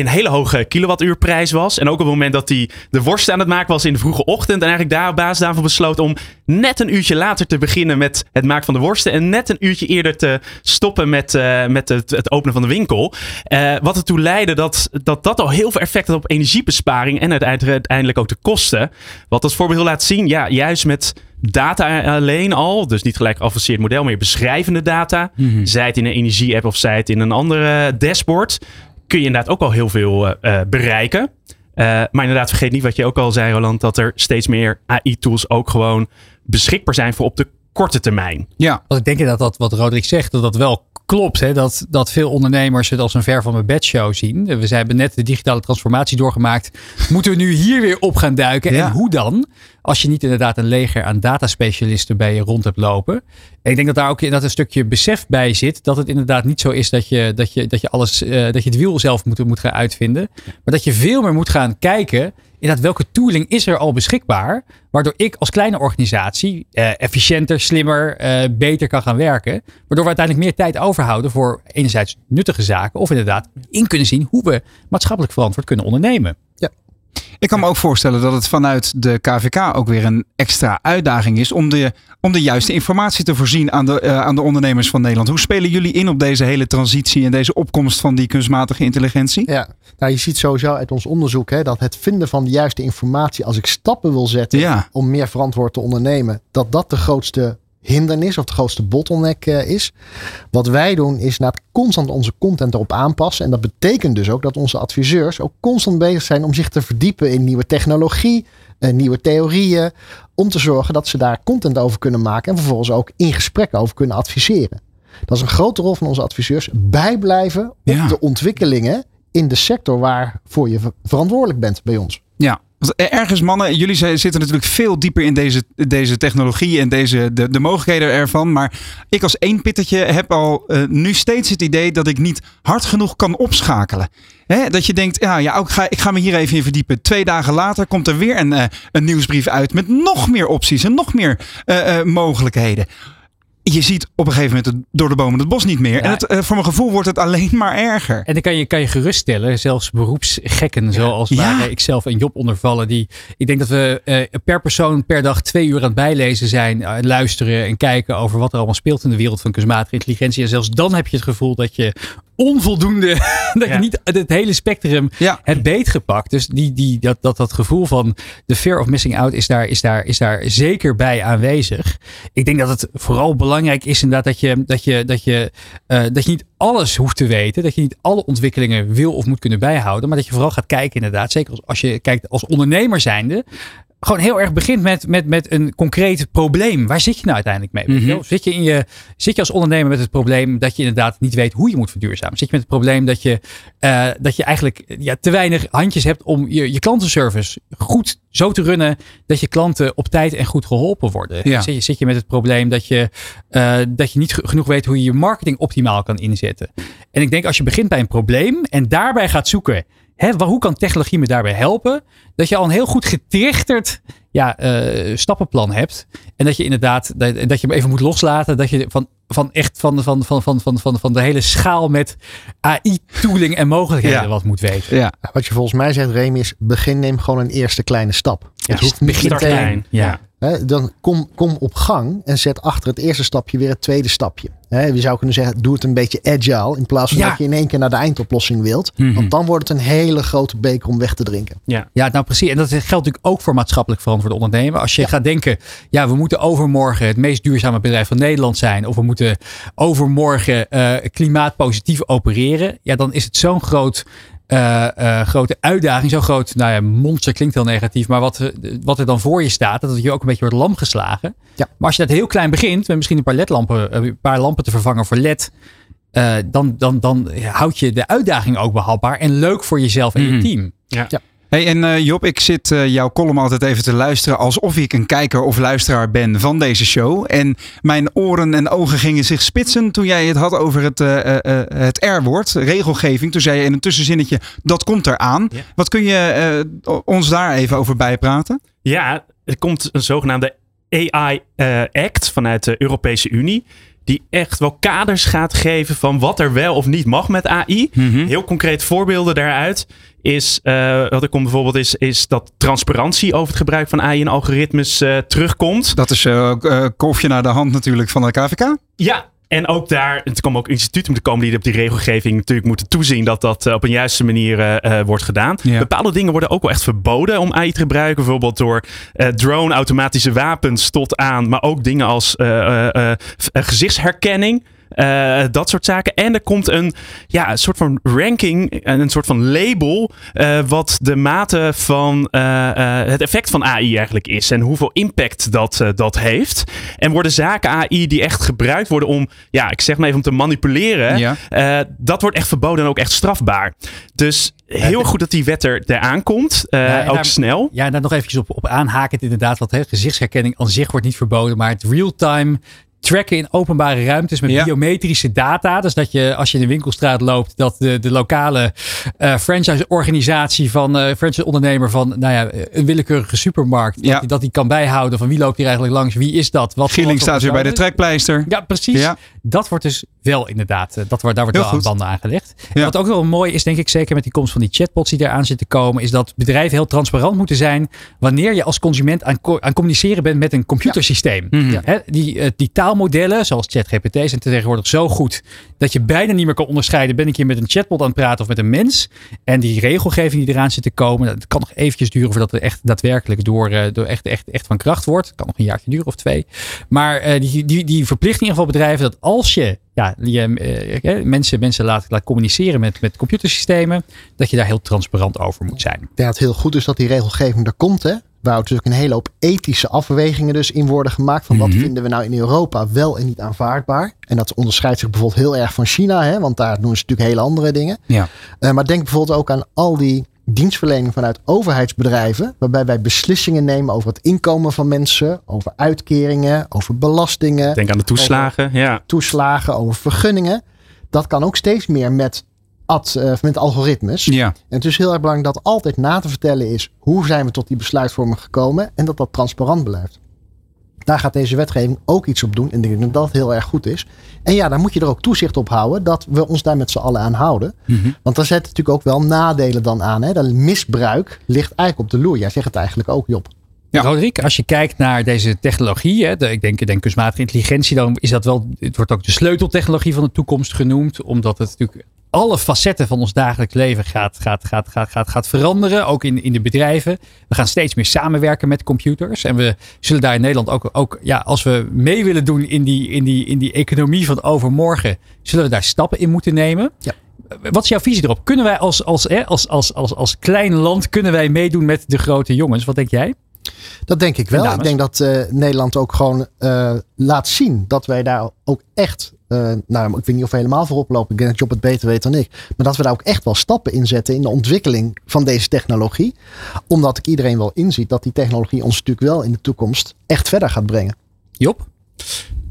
een hele hoge kilowattuurprijs was. En ook op het moment dat hij de worst aan het maken was in de vroege ochtend. En eigenlijk daar op basis daarvan besloot om net een uurtje later te beginnen met het maken van de worsten. En net een uurtje eerder te stoppen met, uh, met het, het, openen van de winkel. Uh, wat ertoe leidde dat, dat dat al heel veel effect had op energiebesparing. En uiteindelijk ook de kosten. Wat als voorbeeld laat zien, ja, juist met data alleen al, dus niet gelijk geavanceerd model, maar beschrijvende data. Mm -hmm. Zij het in een energie-app of zij het in een andere dashboard kun je inderdaad ook al heel veel uh, bereiken. Uh, maar inderdaad, vergeet niet wat je ook al zei, Roland, dat er steeds meer AI-tools ook gewoon beschikbaar zijn voor op de korte termijn. Ja, want ik denk dat dat wat Roderick zegt, dat dat wel klopt. Hè? Dat, dat veel ondernemers het als een ver van mijn bedshow zien. We hebben net de digitale transformatie doorgemaakt. Moeten we nu hier weer op gaan duiken? Ja. En hoe dan? Als je niet inderdaad een leger aan dataspecialisten bij je rond hebt lopen. En ik denk dat daar ook dat een stukje besef bij zit. Dat het inderdaad niet zo is dat je, dat je, dat je, alles, uh, dat je het wiel zelf moet, moet gaan uitvinden. Maar dat je veel meer moet gaan kijken inderdaad, welke tooling is er al beschikbaar? Waardoor ik als kleine organisatie uh, efficiënter, slimmer, uh, beter kan gaan werken. Waardoor we uiteindelijk meer tijd overhouden voor enerzijds nuttige zaken. Of inderdaad in kunnen zien hoe we maatschappelijk verantwoord kunnen ondernemen. Ja. Ik kan me ook voorstellen dat het vanuit de KVK ook weer een extra uitdaging is om de, om de juiste informatie te voorzien aan de, uh, aan de ondernemers van Nederland. Hoe spelen jullie in op deze hele transitie en deze opkomst van die kunstmatige intelligentie? Ja, nou je ziet sowieso uit ons onderzoek hè, dat het vinden van de juiste informatie als ik stappen wil zetten ja. om meer verantwoord te ondernemen, dat dat de grootste hindernis of de grootste bottleneck uh, is. Wat wij doen is constant onze content erop aanpassen. En dat betekent dus ook dat onze adviseurs ook constant bezig zijn om zich te verdiepen in nieuwe technologie, uh, nieuwe theorieën. Om te zorgen dat ze daar content over kunnen maken en vervolgens ook in gesprek over kunnen adviseren. Dat is een grote rol van onze adviseurs. Bijblijven op Ja. de ontwikkelingen in de sector waarvoor je ver- verantwoordelijk bent bij ons. Ja. Want Ergens mannen, jullie zitten natuurlijk veel dieper in deze, deze technologie en deze, de, de mogelijkheden ervan. Maar ik als één pittetje heb al eh, nu steeds het idee dat ik niet hard genoeg kan opschakelen. Hè, dat je denkt, ja, ja ik, ga, ik ga me hier even in verdiepen. Twee dagen later komt er weer een, eh, een nieuwsbrief uit met nog meer opties en nog meer eh, eh, mogelijkheden. Je ziet op een gegeven moment het- door de bomen het bos niet meer. Ja. En het, eh, voor mijn gevoel wordt het alleen maar erger. En dan kan je, kan je geruststellen, zelfs beroepsgekken zoals Ja. waar ikzelf en Job onder vallen. Die, ik denk dat we eh, per persoon per dag twee uur aan het bijlezen zijn. eh, luisteren en kijken over wat er allemaal speelt in de wereld van kunstmatige intelligentie. En zelfs dan heb je het gevoel dat je onvoldoende, dat je niet het hele spectrum hebt beetgepakt. Dus die, die, dat, dat, dat gevoel van de fear of missing out is daar, is, daar, is daar zeker bij aanwezig. Ik denk dat het vooral belangrijk is inderdaad dat je, dat je, dat je, eh, dat je niet alles hoeft te weten. Dat je niet alle ontwikkelingen wil of moet kunnen bijhouden. Maar dat je vooral gaat kijken inderdaad. Zeker als, als je kijkt als ondernemer zijnde. Gewoon heel erg begint met, met, met een concreet probleem. Waar zit je nou uiteindelijk mee? Weet je Mhm. Zit, je in je, zit je als ondernemer met het probleem dat je inderdaad niet weet hoe je moet verduurzamen? Zit je met het probleem dat je, eh, dat je eigenlijk ja, te weinig handjes hebt om je, je klantenservice goed zo te runnen dat je klanten op tijd en goed geholpen worden? Ja. Zit, je, zit je met het probleem dat je, eh, dat je niet ge- genoeg weet hoe je je marketing optimaal kan inzetten? En ik denk als je begint bij een probleem en daarbij gaat zoeken, hè, hoe kan technologie me daarbij helpen? Dat je al een heel goed getrichterd ja, eh, stappenplan hebt. En dat je inderdaad, dat, dat je hem even moet loslaten. Dat je van, van echt van, van, van, van, van, van, van de hele schaal met AI-tooling en mogelijkheden Ja. wat moet weten. Ja. Wat je volgens mij zegt, Remy, is begin neem gewoon een eerste kleine stap. Ja, het hoeft niet begin meteen. klein. Ja. Hè, dan kom, kom op gang en zet achter het eerste stapje weer het tweede stapje. Hè, je zou kunnen zeggen, doe het een beetje agile. In plaats van Ja. dat je in één keer naar de eindoplossing wilt. Mhm. Want dan wordt het een hele grote beker om weg te drinken. Ja. Ja, nou precies. En dat geldt natuurlijk ook voor maatschappelijk verantwoord ondernemen. Als je gaat denken, ja, we moeten overmorgen het meest duurzame bedrijf van Nederland zijn. Of we moeten overmorgen eh, klimaatpositief opereren. Ja, dan is het zo'n groot, eh, eh, grote uitdaging. Zo'n groot, nou ja, monster klinkt heel negatief. Maar wat, eh, wat er dan voor je staat, dat het je ook een beetje wordt lam geslagen. Ja. Maar als je dat heel klein begint, met misschien een paar ledlampen, een paar lampen te vervangen voor led. eh, dan, dan, dan houd je de uitdaging ook behapbaar en leuk voor jezelf en Mhm. je team. Hey, en eh, Job, ik zit eh, jouw column altijd even te luisteren alsof ik een kijker of luisteraar ben van deze show. En mijn oren en ogen gingen zich spitsen toen jij het had over het, eh, het R-woord, regelgeving. Toen zei je in een tussenzinnetje, dat komt eraan. Ja. Wat kun je ons daar even over bijpraten? Ja, er komt een zogenaamde AI Act vanuit de Europese Unie. Die echt wel kaders gaat geven van wat er wel of niet mag met AI. Mhm. Heel concreet voorbeelden daaruit is, eh, wat er komt bijvoorbeeld is, is dat transparantie over het gebruik van AI en algoritmes eh, terugkomt. Dat is eh, kolfje naar de hand natuurlijk van de KVK. Ja, en ook daar, het komen ook instituten te komen die op die regelgeving natuurlijk moeten toezien dat dat eh, op een juiste manier eh, eh, wordt gedaan. Ja. Bepaalde dingen worden ook wel echt verboden om AI te gebruiken. Bijvoorbeeld door drone automatische wapens tot aan, maar ook dingen als gezichtsherkenning. Eh, dat soort zaken. En er komt een, ja, een soort van ranking en een soort van label. eh, wat de mate van eh, het effect van AI eigenlijk is. En hoeveel impact dat, dat heeft. En worden zaken AI die echt gebruikt worden om, ja, ik zeg maar even om te manipuleren. Ja. dat wordt echt verboden en ook echt strafbaar. Dus heel goed dat die wet er eraan komt. eh, Ja, ook daar- snel. Ja, daar nog eventjes op, op aanhakend inderdaad. Want hè, gezichtsherkenning aan zich wordt niet verboden. Maar het real-time tracken in openbare ruimtes met Ja. biometrische data. Dus dat je als je in de winkelstraat loopt, dat de, de lokale eh franchise-organisatie van eh franchise-ondernemer van nou ja, een willekeurige supermarkt. Ja. Dat, die, dat die kan bijhouden van wie loopt hier eigenlijk langs, wie is dat? Wat Gieling voor staat weer bij de trekpleister. Ja, precies. Ja. Dat wordt dus wel inderdaad, eh, dat wordt, daar wordt Heel wel aan goed. banden aangelegd. En. Wat ook wel mooi is, denk ik, zeker met die komst van die chatbots die eraan zitten komen, is dat bedrijven heel transparant moeten zijn wanneer je als consument aan, aan communiceren bent met een computersysteem. Mhm. Die, die taalmodellen, zoals ChatGPT, zijn tegenwoordig zo goed dat je bijna niet meer kan onderscheiden, ben ik hier met een chatbot aan het praten of met een mens? En die regelgeving die eraan zit te komen, dat kan nog eventjes duren voordat het echt daadwerkelijk door, eh, door echt, echt, echt van kracht wordt. Kan nog een jaartje duren of twee. Maar eh, die, die, die verplicht in ieder geval bedrijven dat als je, ja, je eh, mensen, mensen laat, laat communiceren met, met computersystemen, dat je daar heel transparant over moet zijn. Dat het heel goed is dat die regelgeving er komt. Hè? Waar natuurlijk een hele hoop ethische afwegingen dus in worden gemaakt. Van wat Mhm. vinden we nou in Europa wel en niet aanvaardbaar. En dat onderscheidt zich bijvoorbeeld heel erg van China. Hè? Want daar doen ze natuurlijk hele andere dingen. Ja. Eh, maar denk bijvoorbeeld ook aan al die dienstverlening vanuit overheidsbedrijven. Waarbij wij beslissingen nemen over het inkomen van mensen. Over uitkeringen, over belastingen. Denk aan de toeslagen. Ja. toeslagen, over vergunningen. Dat kan ook steeds meer met, ad, eh, met algoritmes. Ja. En het is heel erg belangrijk dat altijd na te vertellen is hoe zijn we tot die besluitvorming gekomen en dat dat transparant blijft. Daar gaat deze wetgeving ook iets op doen en ik denk dat dat heel erg goed is. En ja, daar moet je er ook toezicht op houden dat we ons daar met z'n allen aan houden. Mhm. Want daar zitten natuurlijk ook wel nadelen dan aan. Hè? Dat misbruik ligt eigenlijk op de loer. Jij zegt het eigenlijk ook, Job. Ja. Roderick, als je kijkt naar deze technologie, hè, de, ik, denk, ik denk kunstmatige intelligentie, dan is dat wel, het wordt ook de sleuteltechnologie van de toekomst genoemd, omdat het natuurlijk alle facetten van ons dagelijks leven gaat, gaat, gaat, gaat, gaat, gaat veranderen, ook in, in de bedrijven. We gaan steeds meer samenwerken met computers en we zullen daar in Nederland ook, ook ja, als we mee willen doen in die, in, die, in die economie van overmorgen, zullen we daar stappen in moeten nemen. Ja. Wat is jouw visie erop? Kunnen wij als, als, hè, als, als, als, als klein land, kunnen wij meedoen met de grote jongens? Wat denk jij? Dat denk ik wel. Ik denk dat eh, Nederland ook gewoon eh, laat zien dat wij daar ook echt, eh, nou ik weet niet of we helemaal voorop lopen. Ik denk dat Job het beter weet dan ik. Maar dat we daar ook echt wel stappen in zetten in de ontwikkeling van deze technologie. Omdat ik iedereen wel inziet dat die technologie ons natuurlijk wel in de toekomst echt verder gaat brengen. Job?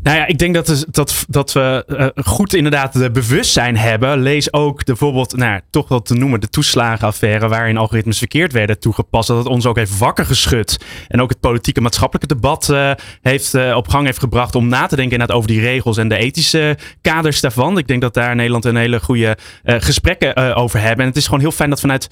Nou ja, ik denk dat, dat, we eh, goed inderdaad de bewustzijn hebben. Lees ook de, bijvoorbeeld, nou, toch wel te noemen, de toeslagenaffaire waarin algoritmes verkeerd werden toegepast. Dat het ons ook heeft wakker geschud. En ook het politieke maatschappelijke debat eh, heeft, eh, op gang heeft gebracht om na te denken inderdaad over die regels en de ethische kaders daarvan. Ik denk dat daar Nederland een hele goede gesprekken over hebben. En het is gewoon heel fijn dat vanuit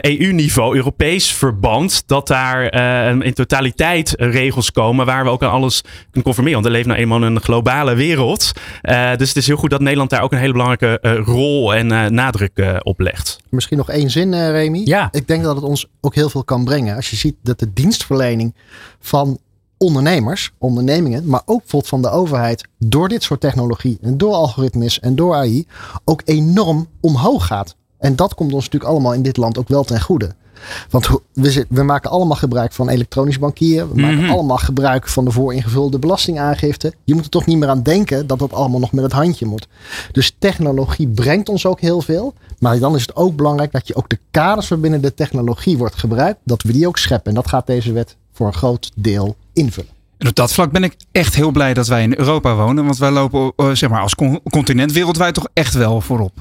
EU-niveau, Europees verband, dat daar eh, in totaliteit eh, regels komen waar we ook aan alles kunnen conformeren. Want we leven nou eenmaal in een globale wereld. Eh, dus het is heel goed dat Nederland daar ook een hele belangrijke eh, rol en eh, nadruk eh, op legt. Misschien nog één zin, eh, Remy. Ja. Ik denk dat het ons ook heel veel kan brengen. Als je ziet dat de dienstverlening van ondernemers, ondernemingen, maar ook bijvoorbeeld van de overheid, door dit soort technologie en door algoritmes en door AI, ook enorm omhoog gaat. En dat komt ons natuurlijk allemaal in dit land ook wel ten goede. Want we, zit- we maken allemaal gebruik van elektronisch bankieren. We maken Mhm. allemaal gebruik van de vooringevulde belastingaangifte. Je moet er toch niet meer aan denken dat dat allemaal nog met het handje moet. Dus technologie brengt ons ook heel veel. Maar dan is het ook belangrijk dat je ook de kaders waarbinnen de technologie wordt gebruikt, dat we die ook scheppen. En dat gaat deze wet voor een groot deel invullen. En op dat vlak ben ik echt heel blij dat wij in Europa wonen. Want wij lopen eh, zeg maar, als con- continent wereldwijd toch echt wel voorop.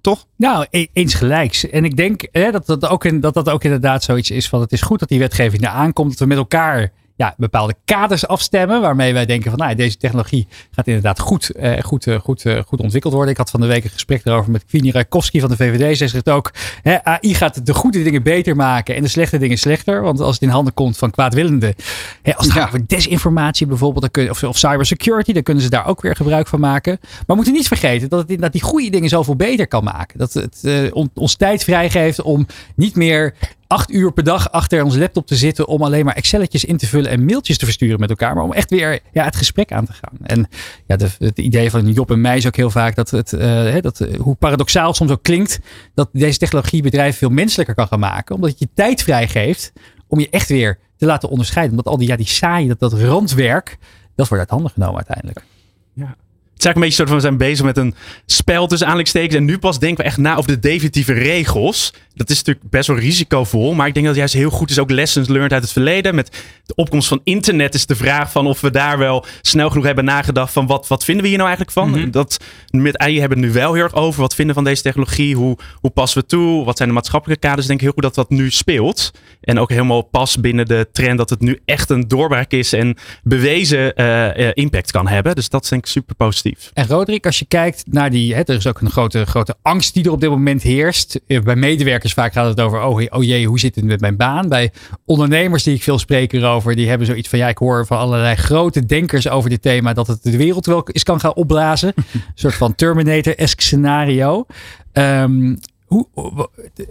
Toch? Nou, eens gelijks. En ik denk hè, dat, dat, ook in, dat dat ook inderdaad zoiets is van het is goed dat die wetgeving er aankomt. Dat we met elkaar ja, bepaalde kaders afstemmen. Waarmee wij denken van nou, deze technologie gaat inderdaad goed, eh, goed, eh, goed, eh, goed ontwikkeld worden. Ik had van de week een gesprek erover met Kwini Rakowski van de VVD. Zij zegt ook, hè, AI gaat de goede dingen beter maken en de slechte dingen slechter. Want als het in handen komt van kwaadwillenden. Hè, als het Ja. gaat over desinformatie bijvoorbeeld, dan kun of, of cybersecurity, dan kunnen ze daar ook weer gebruik van maken. Maar we moeten niet vergeten dat het inderdaad die goede dingen zoveel beter kan maken. Dat het eh, on- ons tijd vrijgeeft om niet meer acht uur per dag achter ons laptop te zitten om alleen maar Excelletjes in te vullen en mailtjes te versturen met elkaar, maar om echt weer ja, het gesprek aan te gaan. En ja, het idee van Job en mij is ook heel vaak dat het, eh, dat, eh, hoe paradoxaal soms ook klinkt, dat deze technologie bedrijven veel menselijker kan gaan maken, omdat het je tijd vrijgeeft om je echt weer te laten onderscheiden. Omdat al die, ja, die saaie, dat, dat randwerk, dat wordt uit handen genomen uiteindelijk. Het is eigenlijk een beetje soort van we zijn bezig met een spel tussen aanleidingstekens. En nu pas denken we echt na over de definitieve regels. Dat is natuurlijk best wel risicovol. Maar ik denk dat het juist heel goed is. Ook lessons learned uit het verleden. Met de opkomst van internet is de vraag van of we daar wel snel genoeg hebben nagedacht. Van wat, wat vinden we hier nou eigenlijk van? Mhm. Dat, met AI hebben we het nu wel heel erg over. Wat vinden we van deze technologie? Hoe, hoe passen we toe? Wat zijn de maatschappelijke kaders? Ik denk heel goed dat dat nu speelt. En ook helemaal past binnen de trend dat het nu echt een doorbraak is. En bewezen eh, eh, impact kan hebben. Dus dat is denk ik super positief. En Roderick, als je kijkt naar die, hè, er is ook een grote, grote angst die er op dit moment heerst. Eh, Bij medewerkers vaak gaat het over, oh, oh jee, hoe zit het met mijn baan? Bij ondernemers die ik veel spreek erover, die hebben zoiets van, ja, ik hoor van allerlei grote denkers over dit thema dat het de wereld wel eens kan gaan opblazen. een soort van Terminator-esque scenario. Ehm, hoe,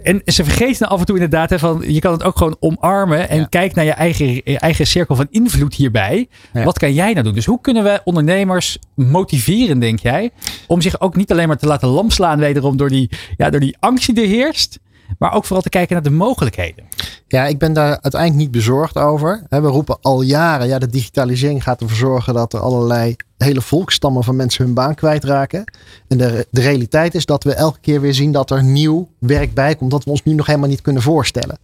en ze vergeten af en toe inderdaad hè, van je kan het ook gewoon omarmen en Ja. kijk naar je eigen, je eigen cirkel van invloed hierbij. Ja. Wat kan jij nou doen? Dus hoe kunnen we ondernemers motiveren, denk jij, om zich ook niet alleen maar te laten lamslaan wederom door die, ja, door die angst die er heerst, maar ook vooral te kijken naar de mogelijkheden. Ja, ik ben daar uiteindelijk niet bezorgd over. We roepen al jaren, ja, de digitalisering gaat ervoor zorgen dat er allerlei hele volkstammen van mensen hun baan kwijtraken. En de, de realiteit is dat we elke keer weer zien dat er nieuw werk bij komt dat we ons nu nog helemaal niet kunnen voorstellen.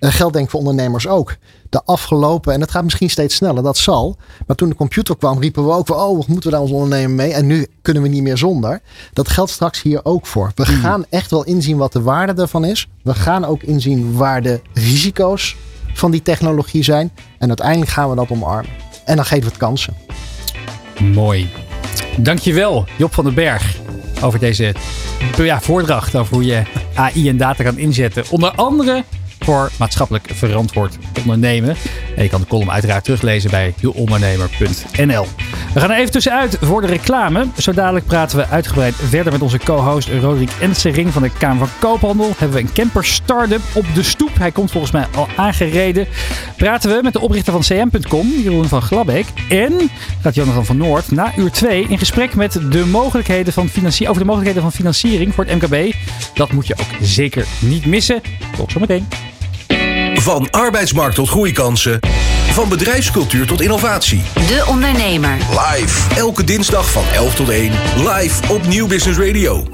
Uh, geldt denk ik voor ondernemers ook. De afgelopen, en het gaat misschien steeds sneller, dat zal. Maar toen de computer kwam, riepen we ook van, oh, wat moeten we daar ons ondernemen mee? En nu kunnen we niet meer zonder. Dat geldt straks hier ook voor. We gaan echt wel inzien wat de waarde ervan is. We gaan ook inzien waar de risico's van die technologie zijn. En uiteindelijk gaan we dat omarmen. En dan geven we het kansen. Mooi. Dankjewel, Job van den Berg, over deze ja, voordracht over hoe je AI en data kan inzetten. Onder andere voor maatschappelijk verantwoord ondernemen. En je kan de column uiteraard teruglezen bij deondernemer.nl. We gaan er even tussenuit voor de reclame. Zo dadelijk praten we uitgebreid verder met onze co-host Roderick Ensering van de Kamer van Koophandel. Hebben we een camper start-up op de stoep. Hij komt volgens mij al aangereden. Praten we met de oprichter van cm.com, Jeroen van Glabbeek. En gaat Jonathan van Noord na uur 2 in gesprek met de mogelijkheden van financie- over de mogelijkheden van financiering voor het MKB. Dat moet je ook zeker niet missen. Tot zometeen. Van arbeidsmarkt tot groeikansen. Van bedrijfscultuur tot innovatie. De Ondernemer. Live. Elke dinsdag van 11 tot 1. Live op Nieuw Business Radio.